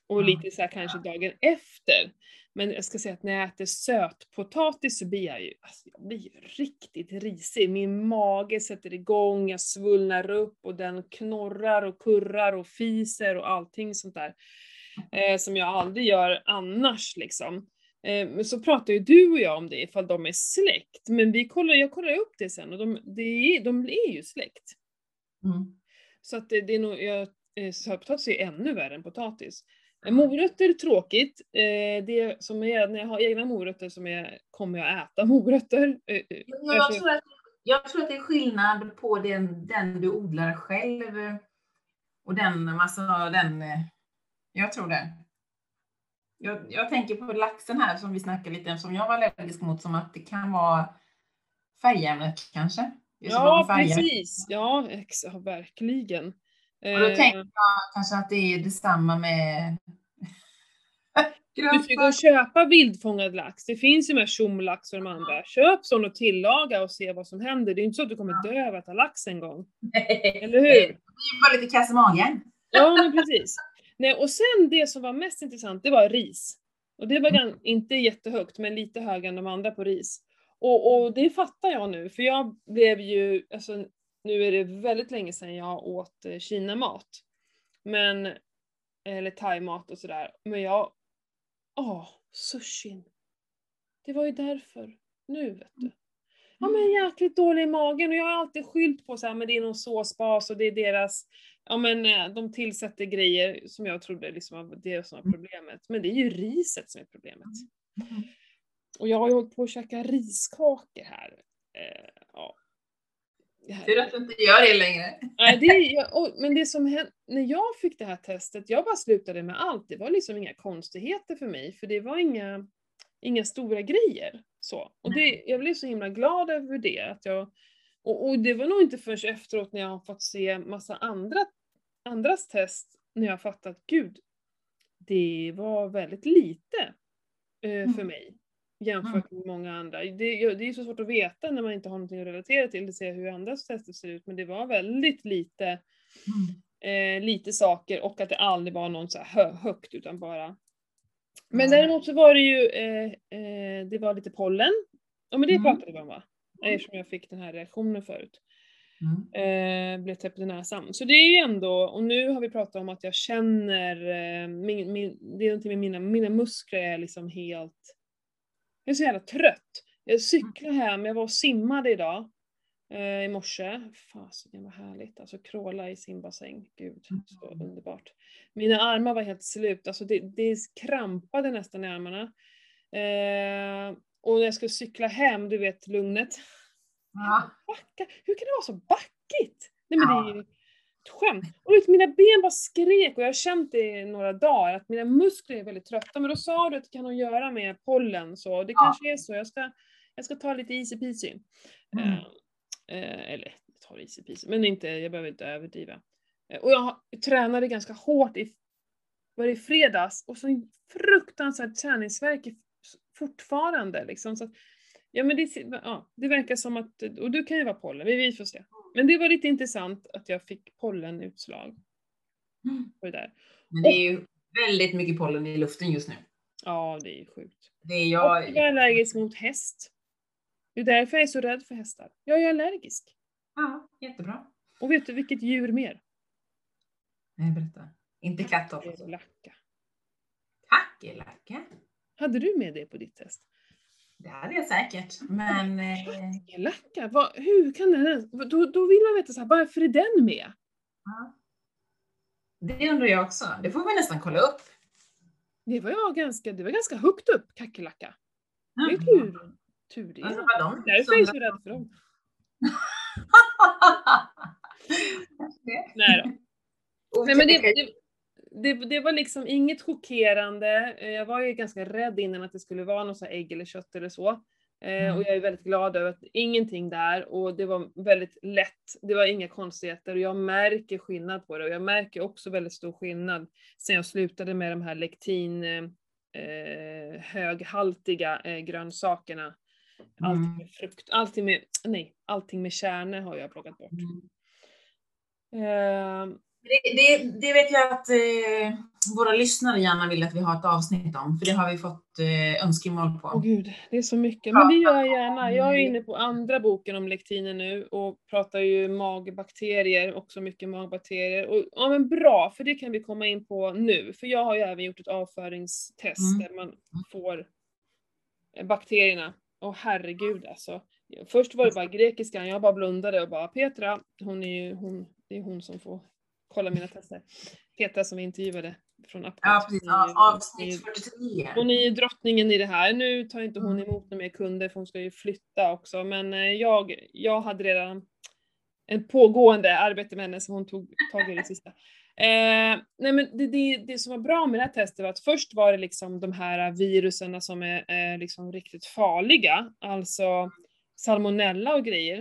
Och lite så här kanske dagen efter. Men jag ska säga att när jag äter sötpotatis så blir jag ju, alltså jag blir ju riktigt risig. Min mage sätter igång, jag svullnar upp och den knorrar och kurrar och fiser och allting sånt där. Eh, som jag aldrig gör annars liksom. Eh, men så pratar ju du och jag om det ifall de är släkt. Men vi kollar, jag kollar upp det sen och de, det är, de är ju släkt. Mm. Så att det, det är nog, jag, sötpotatis är ännu värre än potatis. Morötter är tråkigt. Eh, det som är, när jag har egna morötter som är, kommer jag äta morötter. Eh, eh, jag, tror att, jag tror att det är skillnad på den, den du odlar själv och den, alltså den, jag tror det. Jag, jag tänker på laxen här som vi snackade lite om, som jag var allergisk mot, som att det kan vara färgämnet kanske. Ja, precis. Ja, ja, verkligen. Och då tänker jag kanske att det är detsamma med du ska gå och köpa vildfångad lax. Det finns ju med tjomlax och de andra. Köp sån och tillaga och se vad som händer. Det är inte så att du kommer dö av att äta lax en gång. Eller hur? Det blir bara lite kass i magen. Ja, men precis. Nej, och sen det som var mest intressant, det var ris. Och det var mm. inte jättehögt, men lite högre än de andra på ris. Och, och det fattar jag nu, för jag blev ju, alltså nu är det väldigt länge sedan jag åt eh, Kina-mat. Men, eller thai-mat och sådär. Men jag Åh, sushin. Det var ju därför. Nu vet du. Ja men jäkligt dålig i magen och jag har alltid skylt på så här, men det är någon såsbas och det är deras, ja men eh, de tillsätter grejer som jag trodde liksom var det som var mm. problemet. Men det är ju riset som är problemet. Mm. Och jag har ju hållit på att käka riskakor här. Eh, Tur att du inte gör det längre. Nej, det, jag, men det som hände, när jag fick det här testet, jag bara slutade med allt. Det var liksom inga konstigheter för mig, för det var inga, inga stora grejer. Så. Och det, jag blev så himla glad över det. Att jag, och, och det var nog inte förrän efteråt när jag har fått se massa andra, andras test, när jag fattat, gud, det var väldigt lite eh, för mm. mig jämfört mm. med många andra. Det, det är så svårt att veta när man inte har någonting att relatera till, att se hur andras tester ser ut, men det var väldigt lite, mm. eh, lite saker och att det aldrig var någon så här högt utan bara men däremot så var det ju, eh, eh, det var lite pollen. Ja men det mm. pratade vi om va? Eftersom jag fick den här reaktionen förut. Mm. Eh, blev täppt i näsan. Så det är ju ändå, och nu har vi pratat om att jag känner, eh, min, min, det är någonting med mina, mina muskler är liksom helt jag är så jävla trött. Jag cyklade hem, jag var och simmade idag. Eh, I morse. Fasiken vad härligt. Alltså kråla i simbassäng. Gud, så mm. underbart. Mina armar var helt slut. Alltså det, det krampade nästan i armarna. Eh, och när jag skulle cykla hem, du vet lugnet. Ja. Backa. Hur kan det vara så backigt? Nej men det är ju skämt. Och vet, mina ben bara skrek och jag har känt det i några dagar att mina muskler är väldigt trötta. Men då sa du att det kan ha att göra med pollen så det ja. kanske är så. Jag ska, jag ska ta lite easy peasy. Mm. Uh, uh, eller ta easy peasy, men inte, jag behöver inte överdriva. Uh, och jag tränade ganska hårt i, var det i fredags och så fruktansvärt träningsvärk fortfarande liksom. Så Ja men det, ja, det verkar som att, och du kan ju vara pollen, vi får se. Men det var lite intressant att jag fick pollenutslag Mm. på det där. Men det är ju väldigt mycket pollen i luften just nu. Ja, det är ju sjukt. Det är Och jag... jag är allergisk mot häst. Det är därför jag är så rädd för hästar. Jag är allergisk. Ja, jättebra. Och vet du vilket djur mer? Nej, berätta. Inte katt då. Kackerlacka. Kackerlacka. Hade du med det på ditt test? Det hade jag säkert. Men... Eh, Kackerlacka? Vad, hur kan den. Då, då vill man veta så här, varför är den med? ja. Det undrar jag också. Det får vi nästan kolla upp. Det var jag ganska, det var ganska högt upp, kackerlacka. Det är Mm. tur, tur det. De Därför är jag så rädd för dem. Nej då. Nej, men det, det, det, det var liksom inget chockerande. Eh, Jag var ju ganska rädd innan att det skulle vara något så ägg eller kött eller så. Eh, Mm. Och jag är väldigt glad över att ingenting där och det var väldigt lätt. Det var inga konstigheter och jag märker skillnad på det och jag märker också väldigt stor skillnad sen jag slutade med de här lektin eh, höghaltiga eh, grönsakerna. Allting Mm. med frukt, allting med, nej, allting med kärnor har jag plockat bort. Mm. Eh, Det, det, det vet jag att eh, våra lyssnare gärna vill att vi har ett avsnitt om, för det har vi fått eh, önskemål på. Åh gud, det är så mycket. Men det gör jag gärna. Jag är inne på andra boken om lektiner nu och pratar ju magbakterier, också mycket magbakterier. Och, ja men bra, för det kan vi komma in på nu. För jag har ju även gjort ett avföringstest Mm. där man får eh, bakterierna. Och herregud alltså. Först var det bara grekiskan, jag bara blundade och bara Petra, hon är ju, hon, det är hon som får kolla mina tester. Petra som vi intervjuade från Upwork. Ja, precis. Avsnitt 43. hon är ju drottningen i det här. Nu tar inte hon Mm. emot några mer kunder för hon ska ju flytta också. Men eh, jag, jag hade redan en pågående arbete med henne så hon tog tag i det sista. Eh, nej men det, det, det som var bra med det här testet var att först var det liksom de här virusen som är eh, liksom riktigt farliga. Alltså salmonella och grejer.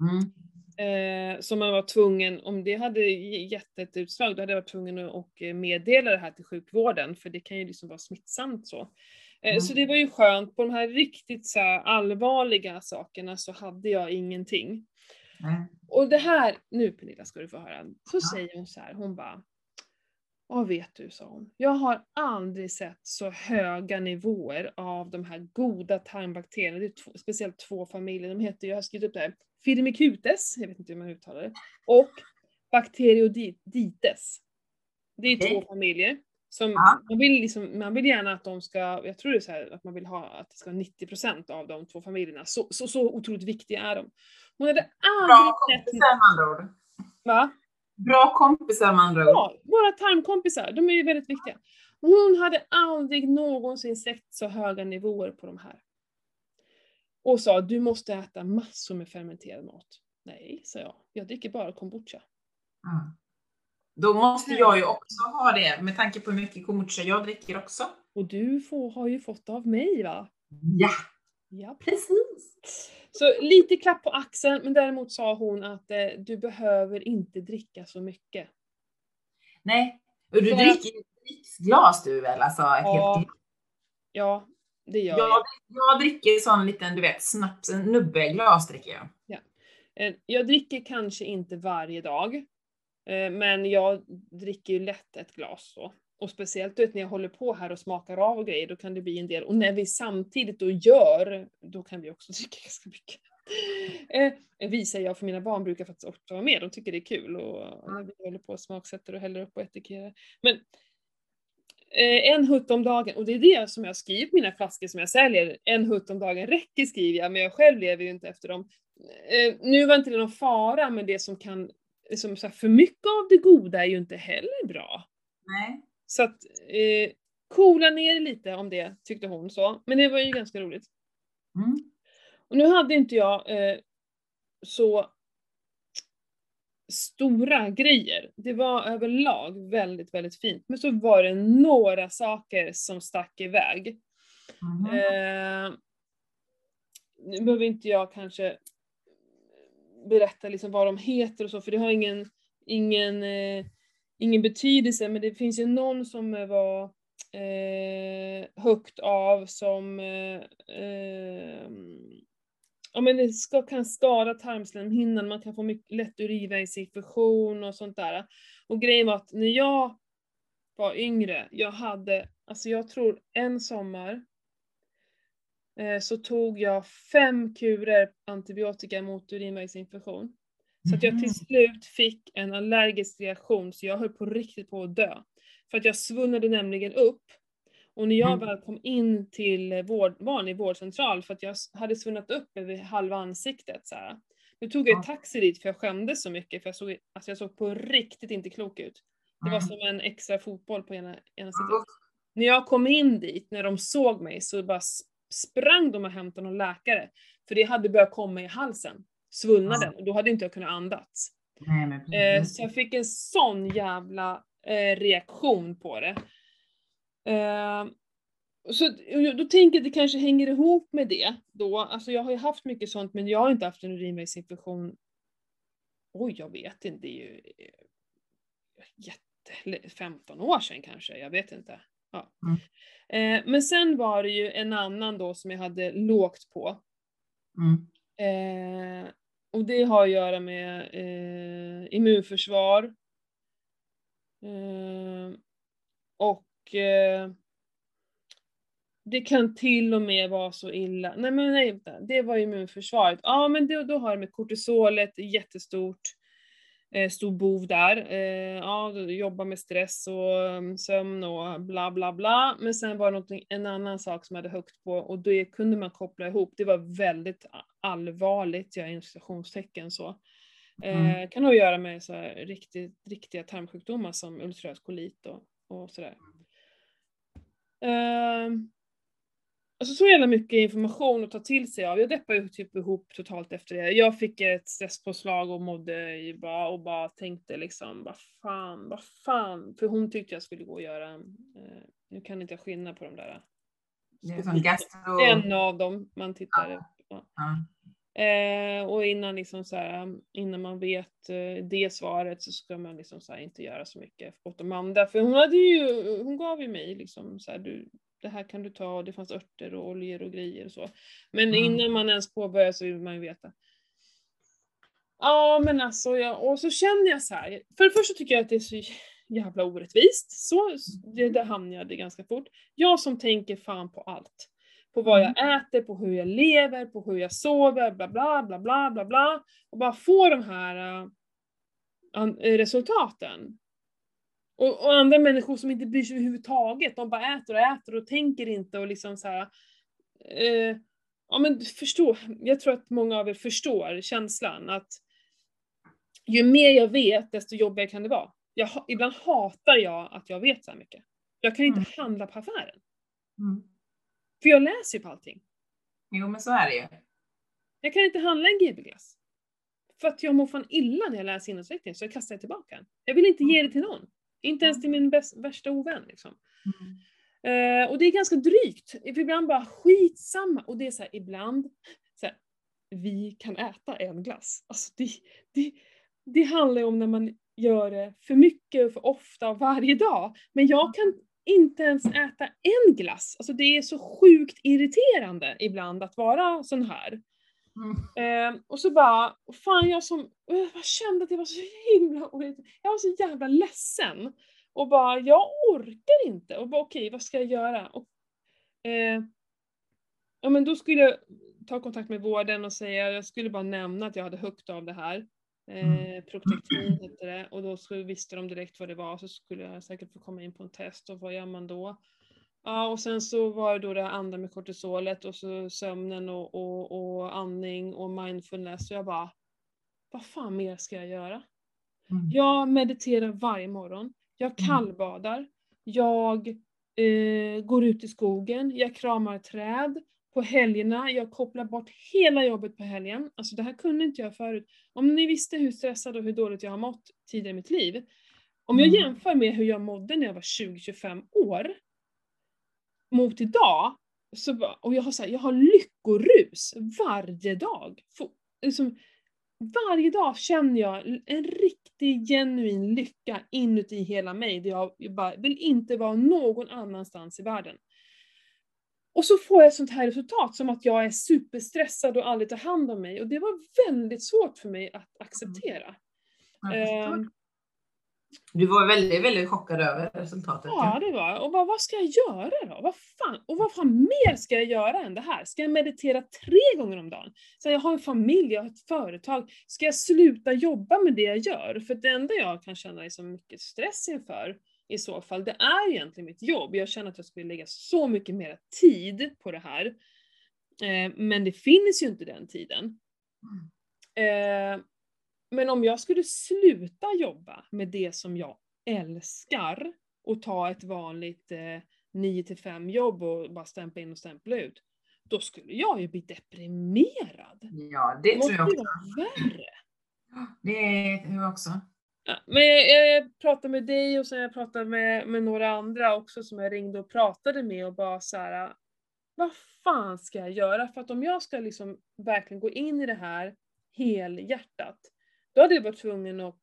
Mm. Eh, som man var tvungen, om det hade gett ett utslag, då hade jag varit tvungen att eh, meddela det här till sjukvården, för det kan ju liksom vara smittsamt så. Eh, Mm. Så det var ju skönt, på de här riktigt så här allvarliga sakerna så hade jag ingenting. Nej. Och det här, nu Pernilla ska du få höra, så säger hon så här, hon bara Vad vet du, sa hon. Jag har aldrig sett så höga nivåer av de här goda tarmbakterierna. Det är speciellt två familjer, de heter, jag har skrivit upp det här, Firmicutes, jag vet inte hur man uttalar det, och Bacteroidetes. Det är Okej. två familjer. Som Ja. man, vill liksom, man vill gärna att de ska, jag tror det är så här, att man vill ha att det ska vara 90% av de två familjerna. Så, så, så otroligt viktiga är de. Hon hade Bra aldrig sett... kompisar med andra ord. Va? Bra kompisar med andra ord. Ja, våra tarmkompisar, de är ju väldigt viktiga. Hon hade aldrig någonsin sett så höga nivåer på de här. Och sa, du måste äta massor med fermenterad mat. Nej, sa jag. Jag dricker bara kombucha. Ja. Då måste jag ju också ha det, med tanke på hur mycket kombucha jag dricker också. Och du får, har ju fått av mig va? Ja, Ja. precis. Så lite klapp på axeln, men däremot sa hon att eh, du behöver inte dricka så mycket. Nej, och du dricker ju dricksglas du väl? Alltså Ja, helt. Ja, det gör Jag, jag. jag dricker sån liten, du vet, snaps, nubbeglas dricker jag. Eh, Jag dricker kanske inte varje dag, eh, men jag dricker ju lätt ett glas så. Och speciellt vet, när jag håller på här och smakar av och grejer, då kan det bli en del. Och när vi samtidigt då gör, då kan vi också dricka ganska mycket. Eh, visar jag för mina barn brukar faktiskt också vara med, de tycker det är kul och när vi håller på och smaksätter och häller upp och etikerar. Men en hutt om dagen, och det är det som jag skriver på mina flaskor som jag säljer. En hutt om dagen räcker skriver jag, men jag själv lever ju inte efter dem. Eh, nu var inte det någon fara, men det som kan, liksom, så för mycket av det goda är ju inte heller bra. Nej. Så att eh, coola ner lite om det, tyckte hon så. Men det var ju ganska roligt. Mm. Och nu hade inte jag eh, så stora grejer. Det var överlag väldigt, väldigt fint. Men så var det några saker som stack iväg. Mhm. Eh, nu behöver inte jag kanske berätta liksom vad de heter och så, för det har ingen, ingen, eh, ingen betydelse, men det finns ju någon som var eh, högt av som eh, eh, ja, men det ska, kan skada tarmslemhinnan, man kan få mycket lätt urinvägsinfektion och sånt där. Och grejen var att när jag var yngre, jag hade, alltså jag tror en sommar eh, så tog jag fem kurer antibiotika mot urinvägsinfektion. Så att jag till slut fick en allergisk reaktion så jag höll på riktigt på att dö. För att jag svullnade nämligen upp. Och när jag Mm. väl kom in till vård, vanlig vårdcentral för att jag hade svullnat upp över halva ansiktet så här. Nu tog jag Ja. taxi dit för jag skämdes så mycket för jag såg, alltså jag såg på riktigt inte klok ut. Det var Mm. som en extra fotboll på ena, ena sidan. När jag kom in dit, när de såg mig, så bara sprang de och hämtade någon läkare. För det hade börjat komma i halsen, svullnaden, och då hade inte jag kunnat andas. Nej, men Eh, så jag fick en sån jävla eh, reaktion på det. Eh, så då tänker jag att det kanske hänger ihop med det då. Alltså jag har ju haft mycket sånt men jag har inte haft en urinvägsinfektion. Oj, jag vet inte. Det är ju eh, jätte, 15 år sedan kanske. Jag vet inte. Ja. Mm. Eh, men sen var det ju en annan då som jag hade lågt på. Mm. Eh, och det har att göra med eh, immunförsvar. Eh, och eh, det kan till och med vara så illa. Nej men nej, vänta. det var immunförsvaret. Ja men det, då har det med kortisolet, jättestort. Eh, stor bov där. Eh, ja, jobba med stress och um, sömn och bla bla bla. Men sen var det en annan sak som jag hade högt på och det kunde man koppla ihop. Det var väldigt allvarligt, jag är citationstecken så. Eh, Mm. kan ha att göra med så riktigt, riktiga tarmsjukdomar som ulcerös kolit och, och sådär. Ehm, Alltså så jävla mycket information att ta till sig av. Jag deppade ju typ ihop totalt efter det. Jag fick ett stresspåslag och mådde bara och bara tänkte liksom, vad fan, vad fan. För hon tyckte jag skulle gå och göra, eh, nu kan inte jag skilja på de där. Det är som gastro... En av dem man tittar på. Ja. Eh, och innan liksom så här, innan man vet eh, det svaret så ska man liksom så här inte göra så mycket åt de andra. För hon hade ju, hon gav ju mig liksom så här, du, det här kan du ta och det fanns örter och oljor och grejer och så. Men Mm. innan man ens påbörjar så vill man ju veta. Ja men alltså, jag, och så känner jag så här. För det första tycker jag att det är så jävla orättvist. Så, det, där hamnade jag ganska fort. Jag som tänker fan på allt. På vad jag äter, på hur jag lever, på hur jag sover, bla bla bla bla bla bla. Och bara få de här eh, resultaten. Och, och andra människor som inte bryr sig överhuvudtaget, de bara äter och äter och tänker inte och liksom så här. Eh, ja men förstå, jag tror att många av er förstår känslan att ju mer jag vet desto jobbigare kan det vara. Jag, ibland hatar jag att jag vet så här mycket. Jag kan inte Mm. handla på affären. Mm. För jag läser ju på allting. Jo, men så är det ju. Jag kan inte handla en GB-glass. För att jag mår fan illa när jag läser innehållsförteckningen så jag kastar jag tillbaka den. Jag vill inte ge det till någon. Inte ens till min bäst, värsta ovän liksom. Mm. Eh, och det är ganska drygt. För ibland bara skitsamma. Och det är så här, ibland, så här, vi kan äta en glass. Alltså det, det, det handlar ju om när man gör det för mycket och för ofta varje dag. Men jag kan inte ens äta en glass. Alltså det är så sjukt irriterande ibland att vara sån här. Mm. Eh, och så bara, fan jag som, eh, jag kände att det var så himla. Jag var så jävla ledsen. Och bara, jag orkar inte. Och bara okej, vad ska jag göra? Och, eh, ja men då skulle jag ta kontakt med vården och säga, jag skulle bara nämna att jag hade högt av det här. Eh, Protectin hette det. Och då skulle, visste de direkt vad det var, så skulle jag säkert få komma in på en test. Och vad gör man då? Ja, och sen så var det då det andra med kortisolet och så sömnen och, och, och andning och mindfulness. Så jag bara, vad fan mer ska jag göra? Mm. Jag mediterar varje morgon. Jag kallbadar. Jag eh, går ut i skogen. Jag kramar träd. På helgerna, jag kopplar bort hela jobbet på helgen. Alltså det här kunde inte jag förut. Om ni visste hur stressad och hur dåligt jag har mått tidigare i mitt liv. Om jag Mm. jämför med hur jag mådde när jag var 20-25 år mot idag, så, och jag har, så här, jag har lyckorus varje dag. Få- liksom, varje dag känner jag en rikt, riktig genuin lycka inuti hela mig, där jag jag bara vill inte vara någon annanstans i världen. Och så får jag sånt här resultat, som att jag är superstressad och aldrig tar hand om mig. Och det var väldigt svårt för mig att acceptera. Ehm, Du var väldigt, väldigt chockad över resultatet. Ja, det var och vad, vad ska jag göra då? Vad fan, och vad fan mer ska jag göra än det här? Ska jag meditera tre gånger om dagen? Så jag har en familj, jag har ett företag. Ska jag sluta jobba med det jag gör? För det enda jag kan känna är så mycket stress inför i så fall, det är egentligen mitt jobb. Jag känner att jag skulle lägga så mycket mer tid på det här. Eh, men det finns ju inte den tiden. Eh, men om jag skulle sluta jobba med det som jag älskar och ta ett vanligt eh, 9 till 5 jobb och bara stämpla in och stämpla ut, då skulle jag ju bli deprimerad. Ja, det Det tror jag också. värre. Det är jag också. Ja, men jag, jag pratade med dig och sen jag pratade med, med några andra också som jag ringde och pratade med och bara så här. vad fan ska jag göra? För att om jag ska liksom verkligen gå in i det här helhjärtat, då hade jag varit tvungen att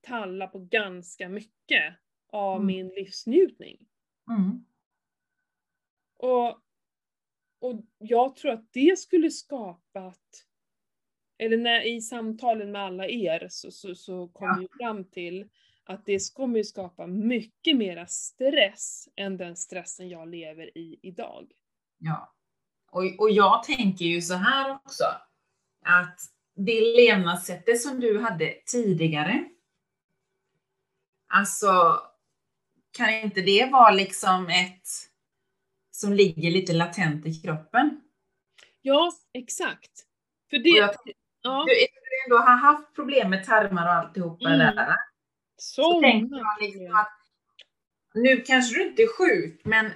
talla på ganska mycket av Mm. min livsnjutning. Mm. Och, och jag tror att det skulle skapat, eller när, i samtalen med alla er så, så, så kom Ja. vi fram till att det kommer ju skapa mycket mera stress än den stressen jag lever i idag. Ja. Och, och jag tänker ju så här också, att det levnadssättet som du hade tidigare, alltså kan inte det vara liksom ett som ligger lite latent i kroppen? Ja, exakt. För det, jag ja, Du ändå har haft problem med tarmar och alltihopa Mm. det där, så så många jag liksom att nu kanske du inte är sjuk, men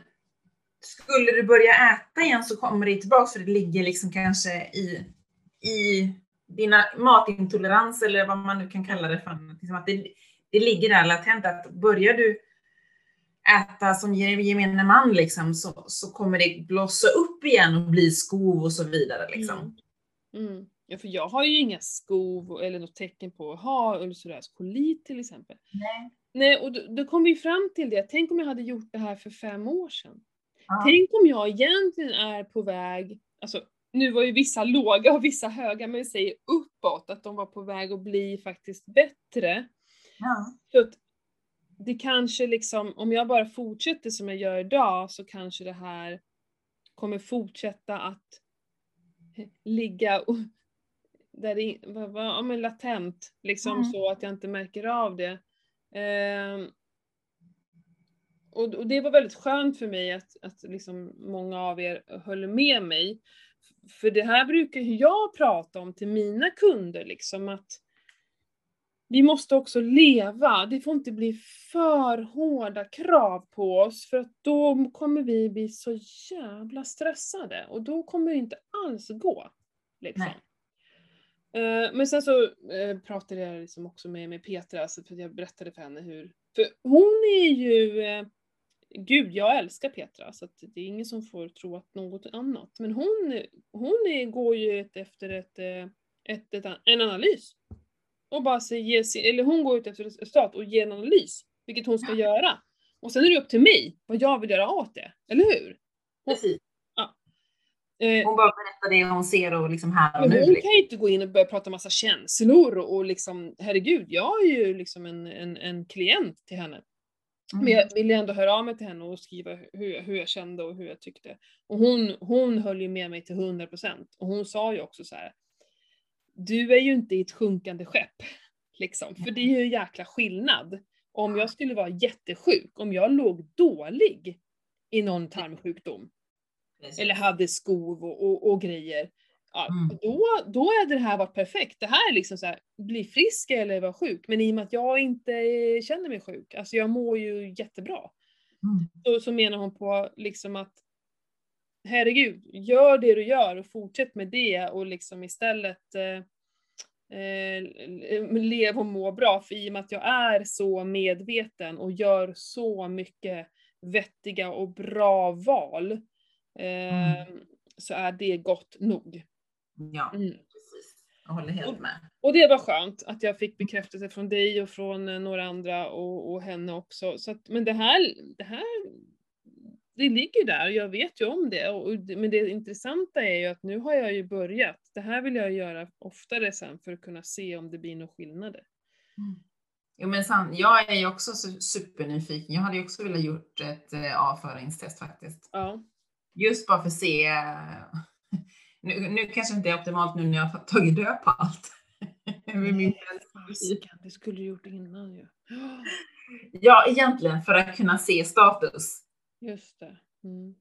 skulle du börja äta igen så kommer det tillbaka för det ligger liksom kanske i, i dina matintolerans eller vad man nu kan kalla det för. Liksom att det, det ligger där latent att börjar du äta som gemene man liksom, så, så kommer det blossa upp igen och bli skov och så vidare. Liksom. Mm. Mm. Ja, för jag har ju inga skov eller något tecken på att ha ulcerös kolit till exempel. Nej. Nej, och då, då kom vi fram till det. Tänk om jag hade gjort det här för fem år sedan. Ja. Tänk om jag egentligen är på väg, alltså nu var ju vissa låga och vissa höga, men vi säger uppåt, att de var på väg att bli faktiskt bättre. Ja. Så att det kanske liksom, om jag bara fortsätter som jag gör idag så kanske det här kommer fortsätta att ligga och, där det, vad- vad- ja, men latent, liksom Mm. så att jag inte märker av det. Ehm, och, och det var väldigt skönt för mig att, att liksom många av er höll med mig. För det här brukar jag prata om till mina kunder, liksom att vi måste också leva. Det får inte bli för hårda krav på oss för att då kommer vi bli så jävla stressade och då kommer det inte alls gå. Liksom. Nej. Eh, Men sen så eh, pratade jag liksom också med, med Petra, för att jag berättade för henne hur... För hon är ju... eh, Gud, jag älskar Petra, så att det är ingen som får tro att något annat. Men hon, hon är, går ju ett, efter ett, ett, ett, en analys. Och bara sig- eller hon går ut efter ett resultat och ger en analys, vilket hon ska göra. Och sen är det upp till mig vad jag vill göra åt det, eller hur? Precis. Eh, Hon bara berättar det hon ser och liksom här och nu. hon Liksom. kan ju inte gå in och börja prata massa känslor och, och liksom, herregud, jag är ju liksom en, en, en klient till henne. Mm. Men jag ville ändå höra av mig till henne och skriva hur, hur jag kände och hur jag tyckte. Och hon, hon höll ju med mig till 100% och hon sa ju också så här. Du är ju inte i ett sjunkande skepp. Liksom. För det är ju en jäkla skillnad. Om jag skulle vara jättesjuk, om jag låg dålig i någon tarmsjukdom, Precis. eller hade skov och, och, och grejer. Ja, Mm. då, då hade det här varit perfekt. Det här är liksom så här, bli frisk eller vara sjuk. Men i och med att jag inte känner mig sjuk, alltså jag mår ju jättebra. Mm. Så, så menar hon på liksom att herregud, gör det du gör och fortsätt med det och liksom istället eh, eh, lev och må bra. För i och med att jag är så medveten och gör så mycket vettiga och bra val eh, så är det gott nog. Ja, Mm. precis. Jag håller helt med. Och det var skönt att jag fick bekräftelse från dig och från eh, några andra och, och henne också. Så att, men det här, det här, det ligger där, jag vet ju om det. Och, men det intressanta är ju att nu har jag ju börjat. Det här vill jag göra oftare sen för att kunna se om det blir några skillnader. Jo men sant, jag är ju också su- supernyfiken. Jag hade ju också velat gjort ett eh, avföringstest faktiskt. Ja. Just bara för att se. eh, Nu, nu kanske inte är optimalt nu när jag har tagit död på allt. Fasiken, det skulle du gjort innan ju. ja, egentligen för att kunna se status. Just det. Mm.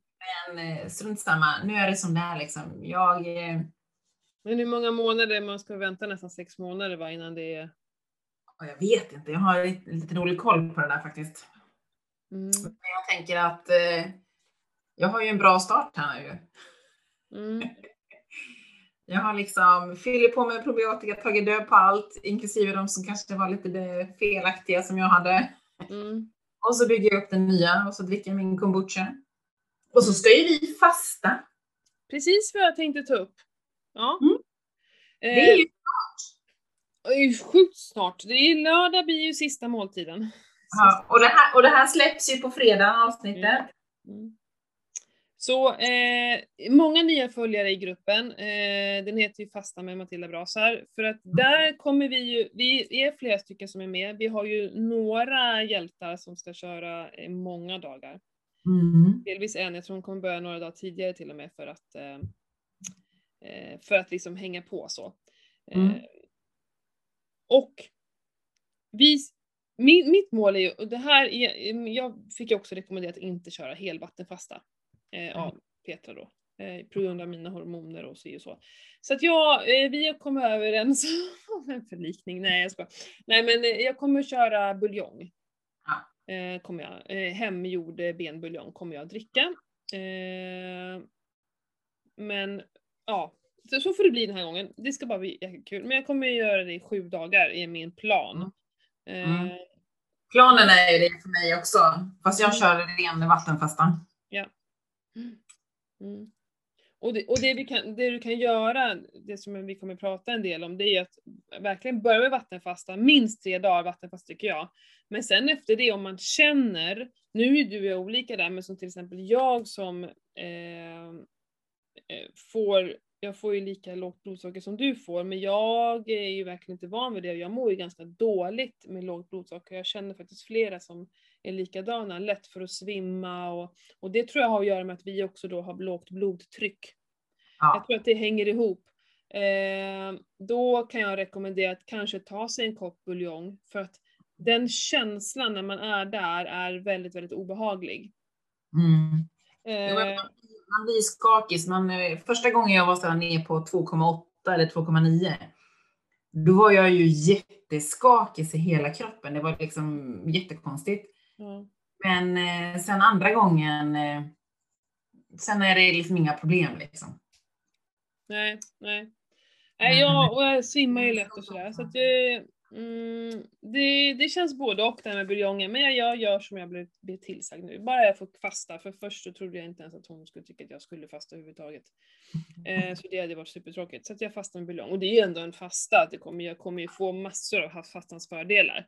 Men eh, strunt samma, nu är det som det är liksom. Jag, eh, Men hur många månader? Man ska vänta nästan sex månader va, innan det är... jag vet inte, jag har lite, lite dålig koll på det där faktiskt. Mm. Men jag tänker att eh, jag har ju en bra start här ju. Mm. Jag har liksom fyllt på med probiotika, tagit död på allt, inklusive de som kanske var lite felaktiga som jag hade. Mm. Och så bygger jag upp den nya och så dricker jag min kombucha. Och så ska ju vi fasta. Precis vad jag tänkte ta upp. Ja. Mm. Det är ju, Det är ju sjukt snart. Det är lördag blir ju sista måltiden. ja, och, det här, och det här släpps ju på fredag avsnittet. Mm. Så eh, många nya följare i gruppen. Eh, den heter ju Fasta med Matilda Brasar. För att där kommer vi ju, vi är flera stycken som är med. Vi har ju några hjältar som ska köra eh, många dagar. Mm. Delvis en, jag tror hon kommer börja några dagar tidigare till och med för att, eh, eh, för att liksom hänga på så. Eh, Mm. Och vi, min, mitt mål är ju, och det här är, jag fick ju också rekommenderat att inte köra helvattenfasta eh, av Petra då. Eh, på grund av mina hormoner och så och så. Så att jag, eh, vi kommit överens om en förlikning, nej jag ska. Nej men eh, jag kommer köra buljong. Ja. Eh, kommer jag, eh, hemgjord benbuljong kommer jag att dricka. Men ja, så, så får det bli den här gången. Det ska bara bli jättekul. Men jag kommer att göra det i sju dagar i min plan. Eh, Mm. Planen är ju det för mig också, fast jag kör ren vattenfasta. Mm. mm. Och, det, och det, vi kan, det du kan göra, det som vi kommer prata en del om, det är att verkligen börja med vattenfasta, minst tre dagar vattenfasta tycker jag. Men sen efter det, om man känner, nu är du och jag olika där, men som till exempel jag som eh, eh, får, jag får ju lika lågt blodsocker som du får, men jag är ju verkligen inte van vid det och jag mår ju ganska dåligt med lågt blodsocker. Jag känner faktiskt flera som är likadana, lätt för att svimma och, och det tror jag har att göra med att vi också då har lågt blodtryck. Jag Ja. tror att det hänger ihop. Eh, då kan jag rekommendera att kanske ta sig en kopp buljong för att den känslan när man är där är väldigt, väldigt obehaglig. Mm. Eh, man, blir skakig. Man, eh, första gången jag var så här ner på 2,8 eller 2,9 då var jag ju jätteskakig i hela kroppen. Det var liksom jättekonstigt. Ja. Men eh, sen andra gången, eh, sen är det liksom inga problem liksom. Nej, nej. Nej, jag, och jag svimmar ju lätt och sådär. Så att det, mm, det, det känns både och det här med buljongen. Men jag gör, gör som jag blev, blev tillsagd nu. Bara jag får fasta. För först så trodde jag inte ens att hon skulle tycka att jag skulle fasta överhuvudtaget. Eh, så det hade varit supertråkigt. Så att jag fastar med buljong. Och det är ju ändå en fasta. Att det kommer, jag kommer ju få massor av fastans fördelar.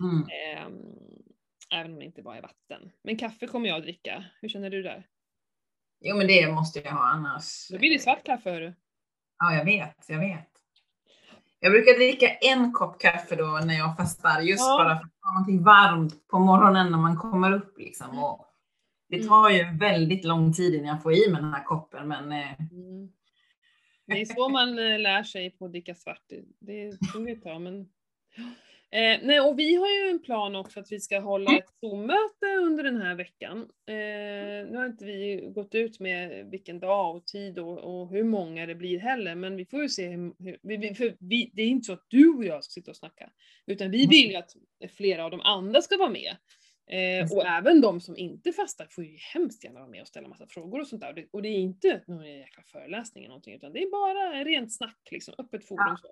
Mm. Ehm, även om det inte bara är vatten. Men kaffe kommer jag att dricka. Hur känner du där? Jo men det måste jag ha annars. Då blir det svart kaffe hörru. Ja jag vet, jag vet. Jag brukar dricka en kopp kaffe då när jag fastar, just Ja. bara för att ha någonting varmt på morgonen när man kommer upp liksom. Och det Mm. tar ju väldigt lång tid innan jag får i mig den här koppen men eh, Mm. Det är så man eh, lär sig på att dricka svart. Det- Det tog ett tag men... Eh, nej, och vi har ju en plan också att vi ska hålla ett Zoom-möte under den här veckan. Eh, nu har inte vi gått ut med vilken dag och tid och, och hur många det blir heller, men vi får ju se hur, hur vi, för vi, det är inte så att du och jag ska sitta och snacka, utan vi vill ju att flera av de andra ska vara med. Eh, och även de som inte fastar får ju hemskt gärna vara med och ställa massa frågor och sånt där. Och det, och det är inte någon jäkla föreläsning eller någonting, utan det är bara rent snack, liksom, öppet forum. Så.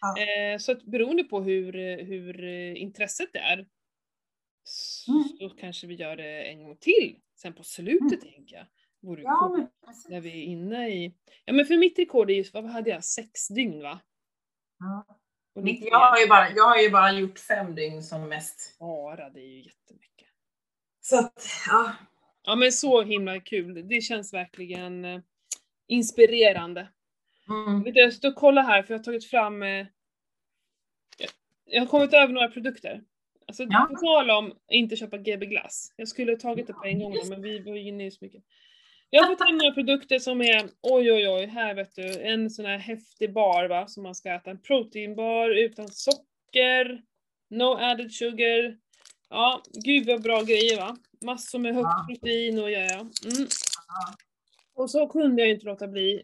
Ja. Eh, så att beroende på hur, hur eh, intresset är, så, Mm. så kanske vi gör det en gång till. Sen på slutet tänker jag. Vore ja, men, när vi är inne i, ja men för mitt rekord är ju, vad hade jag, sex dygn va? Ja. Jag, har ju bara, jag har ju bara gjort fem dygn som mest. Bara, det är ju jättemycket. Så att, ja. Ja men så himla kul. Det känns verkligen eh, inspirerande. Mm. Vet du, Jag står och kollar här för jag har tagit fram... Eh, jag, har kommit över några produkter. Alltså Ja. på tal om att inte köpa GB Glass. Jag skulle ha tagit det på en gång då, men vi var ju inne i så mycket. Jag har fått hem några produkter som är, oj oj oj, här vet du, en sån här häftig bar va, som man ska äta. En proteinbar utan socker, no added sugar. Ja, gud vad bra grejer va. Massor med högt Ja. protein och ja, ja. Mm. Och så kunde jag inte låta bli,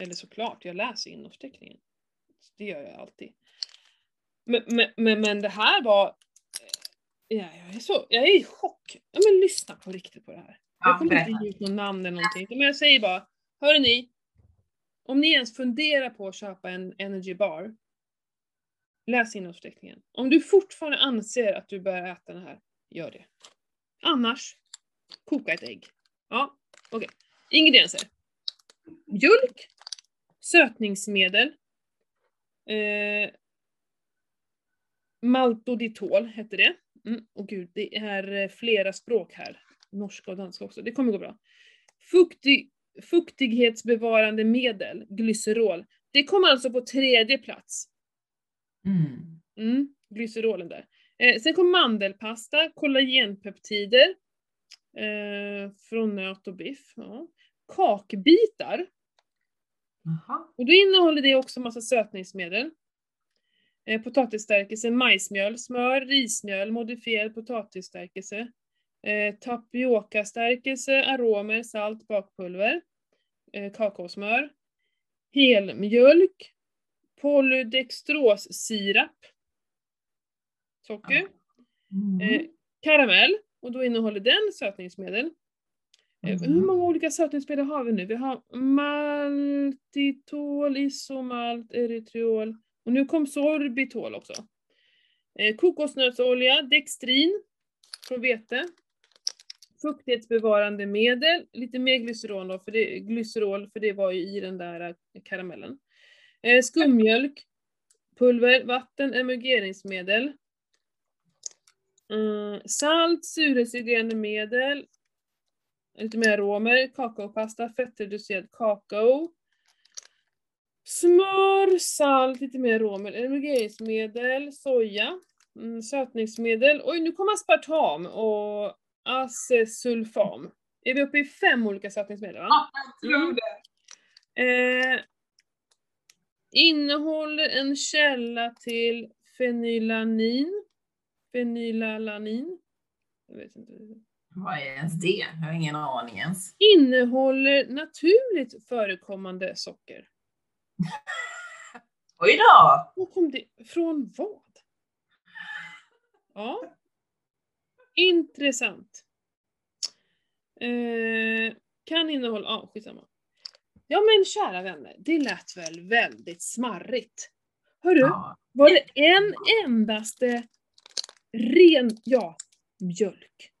eller såklart, jag läser innehållsförteckningen. Det gör jag alltid. Men, men, men, men det här var, eh, ja, jag, är så, jag är i chock. Ja, men lyssna på riktigt på det här. jag Ja, kommer inte ge ut något namn eller någonting, men jag säger bara, hörni ni, om ni ens funderar på att köpa en energy bar, läs innehållsförteckningen. Om du fortfarande anser att du bör äta den här, gör det. Annars, koka ett ägg. Ja, okej. Ingredienser. Mjölk, sötningsmedel, eh, maltoditol hette det. Mm, och gud, det är eh, flera språk här. Norska och danska också. Det kommer gå bra. Fuktig, fuktighetsbevarande medel, glycerol. Det kom alltså på tredje plats. Mm. Mm, glycerolen där. Eh, sen kom mandelpasta, kollagenpeptider eh, från nöt och biff. Ja. Kakbitar. Och då innehåller det också massa sötningsmedel. Eh, potatisstärkelse, majsmjöl, smör, rismjöl, modifierad potatisstärkelse, eh, tapiokastärkelse, aromer, salt, bakpulver, eh, kakaosmör, helmjölk, polydextrossirap, socker, Mm. eh, karamell, och då innehåller den sötningsmedel. Eh, Mm. Hur många olika sötningsmedel har vi nu? Vi har maltitol, isomalt, erytriol och nu kom sorbitol också. Eh, kokosnötsolja, dextrin från vete. Fuktighetsbevarande medel, lite mer glycerol då, för det, glycerol, för det var ju i den där eh, karamellen. Eh, skummjölk, pulver, vatten, emulgeringsmedel. Mm, salt, surhetsreglerande medel, lite mer aromer, kakaopasta, fettreducerad kakao. Smör, salt, lite mer aromer, emulgeringsmedel, soja, mm, sötningsmedel. Oj, nu kommer aspartam och acesulfam. Är vi uppe i fem olika sötningsmedel? Va? Ja, jag tror Mm. det. Eh, innehåller en källa till fenylalanin. Fenylalanin. Jag vet inte. Vad är ens det? Jag har ingen aning ens. Innehåller naturligt förekommande socker. Oj då! Var kom det Från vad? Ja. Intressant. Eh, kan innehålla, ja ah, skitsamma. Ja men kära vänner, det lät väl väldigt smarrigt. Hörru, Ja. var det en endaste ren, ja, mjölk.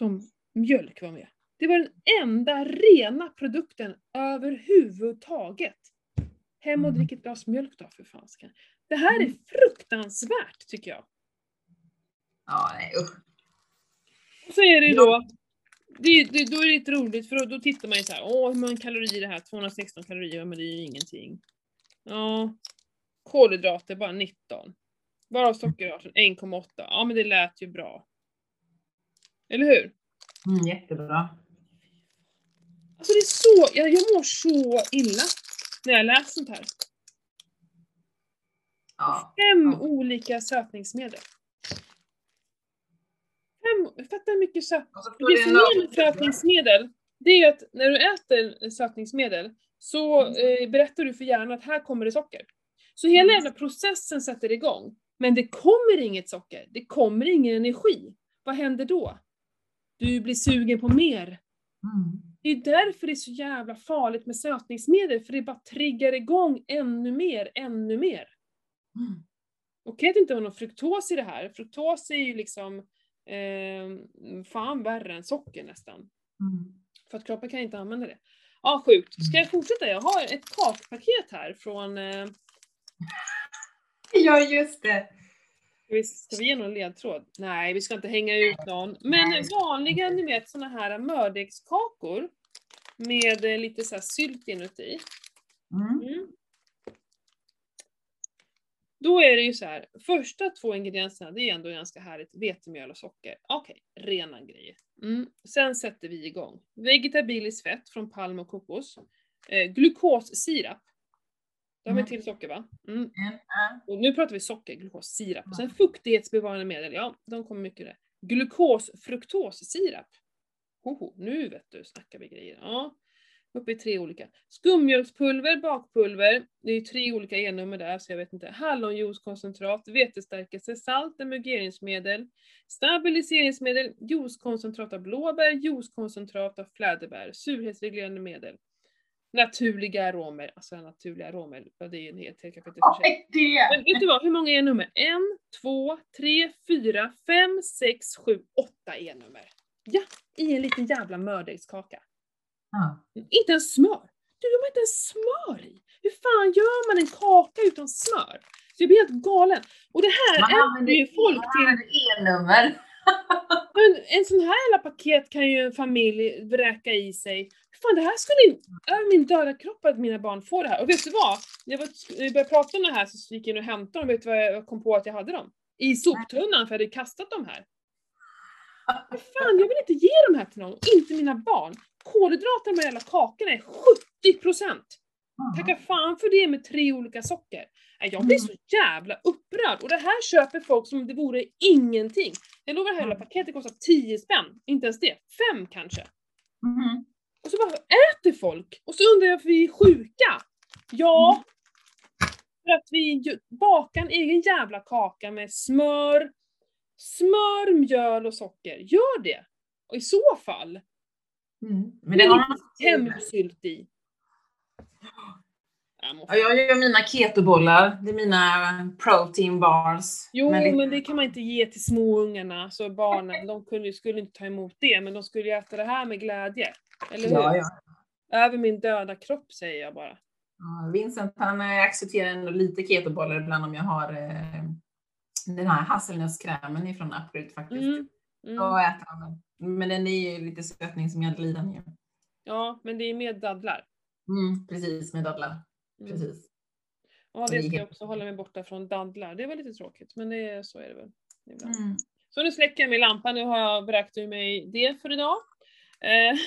Som mjölk var med. Det var den enda rena produkten överhuvudtaget. Hem och Mm. drick ett glas mjölk då för fansken. Det här är Mm. fruktansvärt tycker jag. Ja, nej usch. Och så är det ju då, det, det, då är det lite roligt för då, då tittar man ju så här, åh hur många kalorier är det här? 216 kalorier, men det är ju ingenting. Ja, kolhydrater bara 19. Varav sockerarten 1,8. Ja men det lät ju bra. Eller hur? Mm, jättebra. Alltså det är så, jag, jag mår så illa när jag läser sånt här. Ja. Fem Ja. olika sötningsmedel. Fem, fatta hur mycket söt... Det som är med sötningsmedel, det är att när du äter sötningsmedel så eh, berättar du för hjärnan att här kommer det socker. Så hela Mm. jävla processen sätter igång. Men det kommer inget socker, det kommer ingen energi. Vad händer då? Du blir sugen på mer. Mm. Det är därför det är så jävla farligt med sötningsmedel, för det bara triggar igång ännu mer, ännu mer. Mm. Okej att det inte har någon fruktos i det här. Fruktos är ju liksom eh, fan värre än socker nästan. Mm. För att kroppen kan inte använda det. Ja, sjukt. Ska jag fortsätta? Jag har ett kakpaket här från, eh, Ja, just det. Ska vi, ska vi ge någon ledtråd? Nej, vi ska inte hänga ut någon. Men vanliga, ni vet såna här mördegskakor med eh, lite så här sylt inuti. Mm. Mm. Då är det ju så här, första två ingredienserna det är ändå ganska härligt, vetemjöl och socker. Okej, rena grejer. Mm. Sen sätter vi igång. Vegetabiliskt fett från palm och kokos. Eh, glukossirap. Då har vi Mm. till socker va? Mm. Ja. Och nu pratar vi socker, glukossirap. Och sen fuktighetsbevarande medel, ja, de kommer mycket där. Glukos-fruktossirap. Hoho, nu vet du, snackar vi grejer. Ja. Uppe i tre olika. Skummjölkspulver, bakpulver, det är ju tre olika E-nummer där så jag vet inte. Hallonjuicekoncentrat, vetestärkelse, salt, emulgeringsmedel, stabiliseringsmedel, juicekoncentrat av blåbär, juicekoncentrat av fläderbär, surhetsreglerande medel. Naturliga aromer, alltså naturliga aromer, det är ju en helt helt kapitel för sig. Men vet du vad, hur många E-nummer? En, två, tre, fyra, fem, sex, sju, åtta E-nummer. Ja, i en liten jävla mördegskaka. Ja. Inte ens smör! Du, de har inte ens smör i! Hur fan gör man en kaka utan smör? Så jag blir helt galen. Och det här Man använder ju folk man till... använder E-nummer. Men en sån här jävla paket kan ju en familj vräka i sig. Fan, det här skulle inte... Över min döda kropp att mina barn får det här. Och vet du vad? När jag var- vi började prata om det här så gick jag in och hämtade dem. Vet du vad jag kom på att jag hade dem? I soptunnan, för jag hade kastat dem här. Men fan, jag vill inte ge dem här till någon. Inte mina barn. Kolhydrater i de här jävla kakorna är 70%! Tacka fan för det med tre olika socker. Jag blir så jävla upprörd och det här köper folk som om det vore ingenting. Jag lovar, hela paketet kostar 10 spänn. Inte ens det. Fem kanske. Mhm. Och så bara äter folk. Och så undrar jag varför vi är sjuka. Ja, för att vi bakar en egen jävla kaka med smör, smör, mjöl och socker. Gör det! Och i så fall, Mm. Men det har man hemsylt i. Jag Ja, jag gör mina ketobollar. Det är mina protein bars. Jo, med lite- men det kan man inte ge till småungarna, så barnen, de kunde, skulle inte ta emot det, men de skulle ju äta det här med glädje. Eller hur? Ja, ja. Över min döda kropp säger jag bara. Vincent han eh, accepterar ändå lite ketobollar ibland om jag har eh, den här hasselnötskrämen ifrån Uproot faktiskt. Mm. Då Mm. äter han den. Men den är ju lite sötning som gäddli den ju. Ja, men det är med dadlar. Mm, precis, med dadlar. Mm. Precis. Ja, det ska jag också hålla mig borta från dadlar. Det var lite tråkigt, men det, är- så är det väl. Ibland. Mm. Så nu släcker jag min lampa, nu har jag vräkt ur mig det för idag. Eh,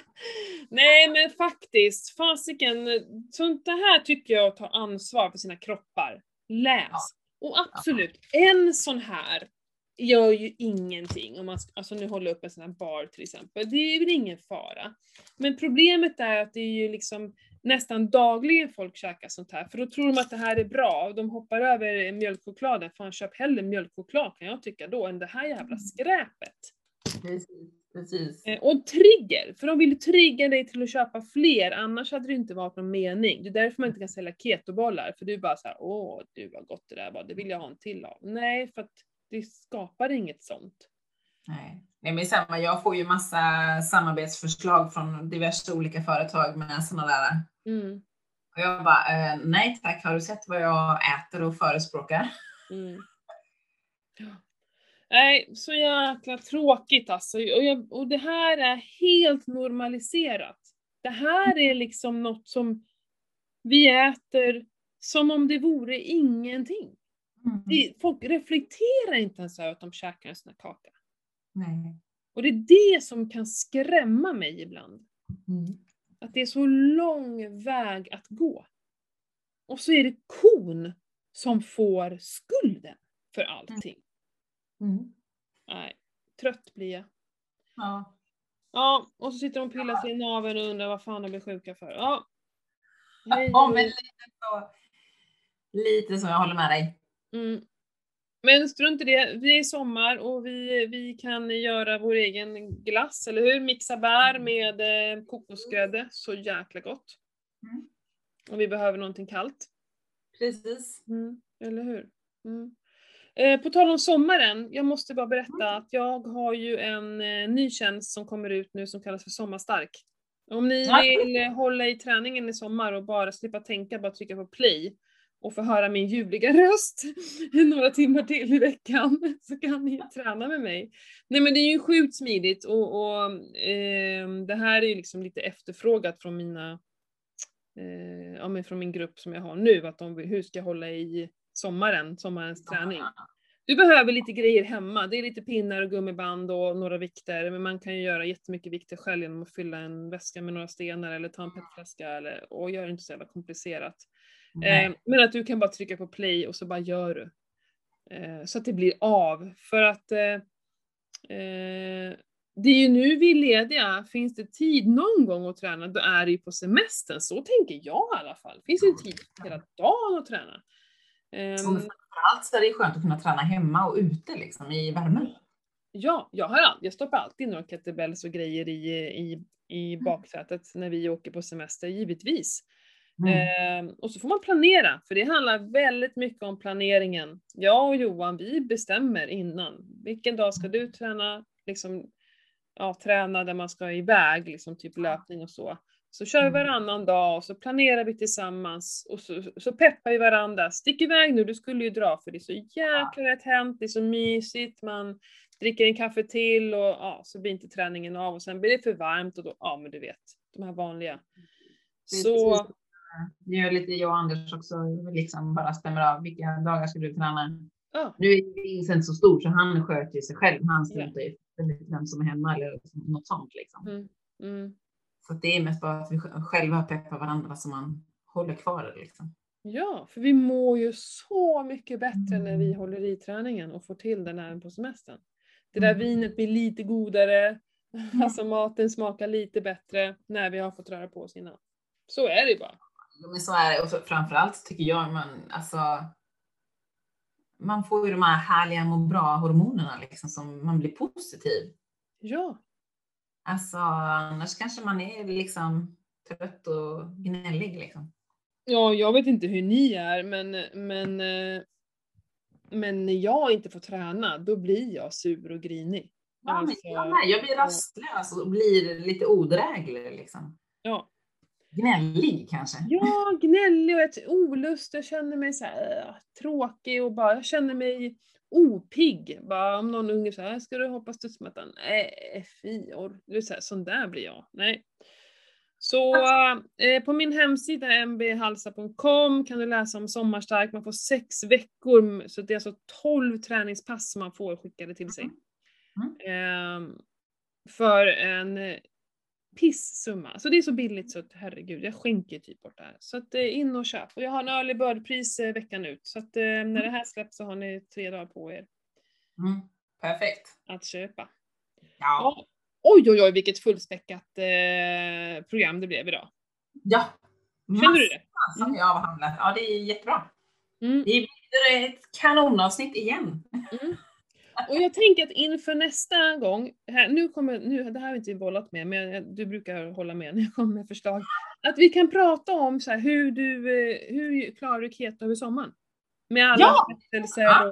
Nej men faktiskt, fasiken, sånt det här tycker jag att ta ansvar för sina kroppar. Läs! Och absolut, en sån här gör ju ingenting. Om man, alltså nu håller jag upp en sån här bar till exempel, det är väl ingen fara. Men problemet är att det är ju liksom nästan dagligen folk käkar sånt här, för då tror de att det här är bra och de hoppar över mjölkchokladen. Fan köp hellre mjölkchoklad kan jag tycka då, än det här jävla skräpet. Precis. Precis. Eh, Och trigger, för de vill trigga dig till att köpa fler, annars hade det inte varit någon mening. Det är därför man inte kan sälja ketobollar, för du är bara såhär, åh du vad gott det där var, det vill jag ha en till av. Nej, för att det skapar inget sånt. Nej. Nej, men samma. Jag får ju massa samarbetsförslag från diverse olika företag med sådana där. Mm, Och jag bara, eh, nej tack, har du sett vad jag äter och förespråkar? mm. Ja. Nej, så jäkla tråkigt alltså. Och, jag, och det här är helt normaliserat. Det här är liksom något som vi äter som om det vore ingenting. Mm. Folk reflekterar inte ens över att de käkar en sån här kaka. Nej. Och det är det som kan skrämma mig ibland. Mm. Att det är så lång väg att gå. Och så är det kon som får skulden för allting. Mm. Nej, trött blir jag. Ja. Ja, och så sitter de och pillar sig i naveln och undrar vad fan de blir sjuka för. Ja. Hej, ja, men lite så. Lite så, jag håller med dig. Mm. Men strunt i det, vi är i sommar och vi, vi kan göra vår egen glass, eller hur? Mixa bär med eh, kokosgrädde, så jäkla gott. Mm. Och vi behöver någonting kallt. Precis. Mm. Eller hur? Mm. Eh, på tal om sommaren, jag måste bara berätta att jag har ju en eh, ny tjänst som kommer ut nu som kallas för Sommarstark. Om ni vill hålla i träningen i sommar och bara slippa tänka, bara trycka på play och få höra min ljuvliga röst några timmar till i veckan så kan ni träna med mig. Nej men det är ju sjukt smidigt och, och eh, det här är ju liksom lite efterfrågat från mina, eh, ja men från min grupp som jag har nu, att de vill, hur ska jag hålla i sommaren, sommarens träning. Du behöver lite grejer hemma. Det är lite pinnar och gummiband och några vikter, men man kan ju göra jättemycket vikter själv genom att fylla en väska med några stenar eller ta en petflaska eller, och göra det inte så jävla komplicerat. Eh, men att du kan bara trycka på play och så bara gör du. Eh, så att det blir av. För att eh, eh det är ju nu vi är lediga, finns det tid någon gång att träna, då är det ju på semestern. Så tänker jag i alla fall. Finns det tid hela dagen att träna. Um, framförallt så är det skönt att kunna träna hemma och ute liksom i värmen. Ja, jag har jag stoppar alltid några kettlebells och grejer i, i, i baksätet när vi åker på semester, givetvis. Mm. Eh, och så får man planera, för det handlar väldigt mycket om planeringen. Jag och Johan, vi bestämmer innan. Vilken dag ska du träna, liksom, ja, träna där man ska iväg, liksom typ löpning och så. Så kör vi mm. varannan dag och så planerar vi tillsammans och så, så peppar vi varandra. Stick iväg nu, du skulle ju dra för det är så jäkla rätt hänt, det är så mysigt, man dricker en kaffe till och ja, så blir inte träningen av och sen blir det för varmt och då, ja men du vet, de här vanliga. Så... Det gör lite jag och Anders också, liksom bara stämmer av vilka dagar ska du träna. Ja. Nu är Vincent så stor så han sköter ju sig själv, han struntar ju vem som är hemma eller något sånt liksom. Mm. Mm. Så det är mest bara att vi själva peppar varandra så man håller kvar det liksom. Ja, för vi mår ju så mycket bättre mm. när vi håller i träningen och får till den även på semestern. Det där mm. vinet blir lite godare, mm. alltså maten smakar lite bättre när vi har fått röra på oss innan. Så är det bara. Så är det och så, framförallt tycker jag man, alltså man får ju de här härliga må bra hormonerna liksom som man blir positiv. Ja. Alltså annars kanske man är liksom trött och gnällig liksom. Ja, jag vet inte hur ni är, men, men, eh, men när jag inte får träna, då blir jag sur och grinig. Ja, alltså, men jag med. Jag blir rastlös och blir lite odräglig liksom. Ja. Gnällig kanske? Ja, gnällig och ett olust. Jag känner mig så här, äh, tråkig och bara, jag känner mig opigg. Bara om någon unge säger ska du hoppa studsmattan? Nej, fy, du så här, sån där blir jag. Nej. Så eh, på min hemsida mbhalsa.com kan du läsa om Sommarstark, man får sex veckor, så det är alltså 12 träningspass man får skickade till sig. Mm. Eh, för en pissumma. Så det är så billigt så att herregud, jag skänker typ bort det här. Så att eh, in och köp. Och jag har en early bird-pris eh, veckan ut. Så att eh, när det här släpps så har ni tre dagar på er. Mm. Perfekt. Att köpa. Ja. Oj, oj, oj, vilket fullspäckat program det blev idag. Ja. Känner du det? som mm. jag avhandlat. Ja, det är jättebra. Mm. Det blir ett kanonavsnitt igen. Mm. Och jag tänker att inför nästa gång, här, nu kommer, nu, det här har vi inte bollat med, men du brukar hålla med när jag kommer med förslag, att vi kan prata om så här, hur du, eh, hur klarar du keto över sommaren? Med alla ja!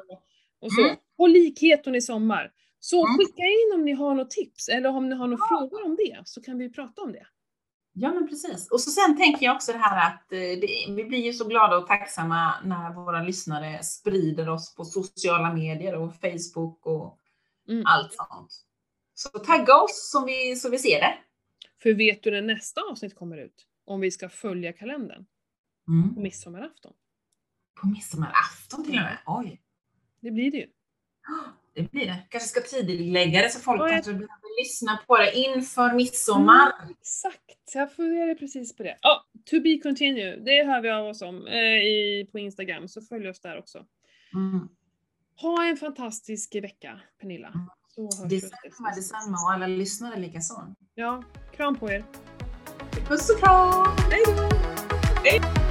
och, och så. Mm. Och likketon i sommar. Så mm. skicka in om ni har något tips eller om ni har några ja. frågor om det, så kan vi prata om det. Ja, men precis. Och så sen tänker jag också det här att eh, det, vi blir ju så glada och tacksamma när våra lyssnare sprider oss på sociala medier och Facebook och mm. allt sånt. Så tagga oss så vi, så vi ser det. För vet du när nästa avsnitt kommer ut? Om vi ska följa kalendern? Mm. På midsommarafton. På midsommarafton till och med? Oj! Det blir det ju. Det blir det. Kanske ska tidigarelägga det så folk oh, kanske behöver lyssna på det inför midsommar. Mm, exakt, jag funderade precis på det. Ja, oh, to be continue. Det hör vi av oss om eh, i, på Instagram, så följ oss där också. Mm. Ha en fantastisk vecka, Pernilla. Mm. Så detsamma, detsamma och alla lyssnare likaså. Ja, kram på er. Puss och kram! Hej då!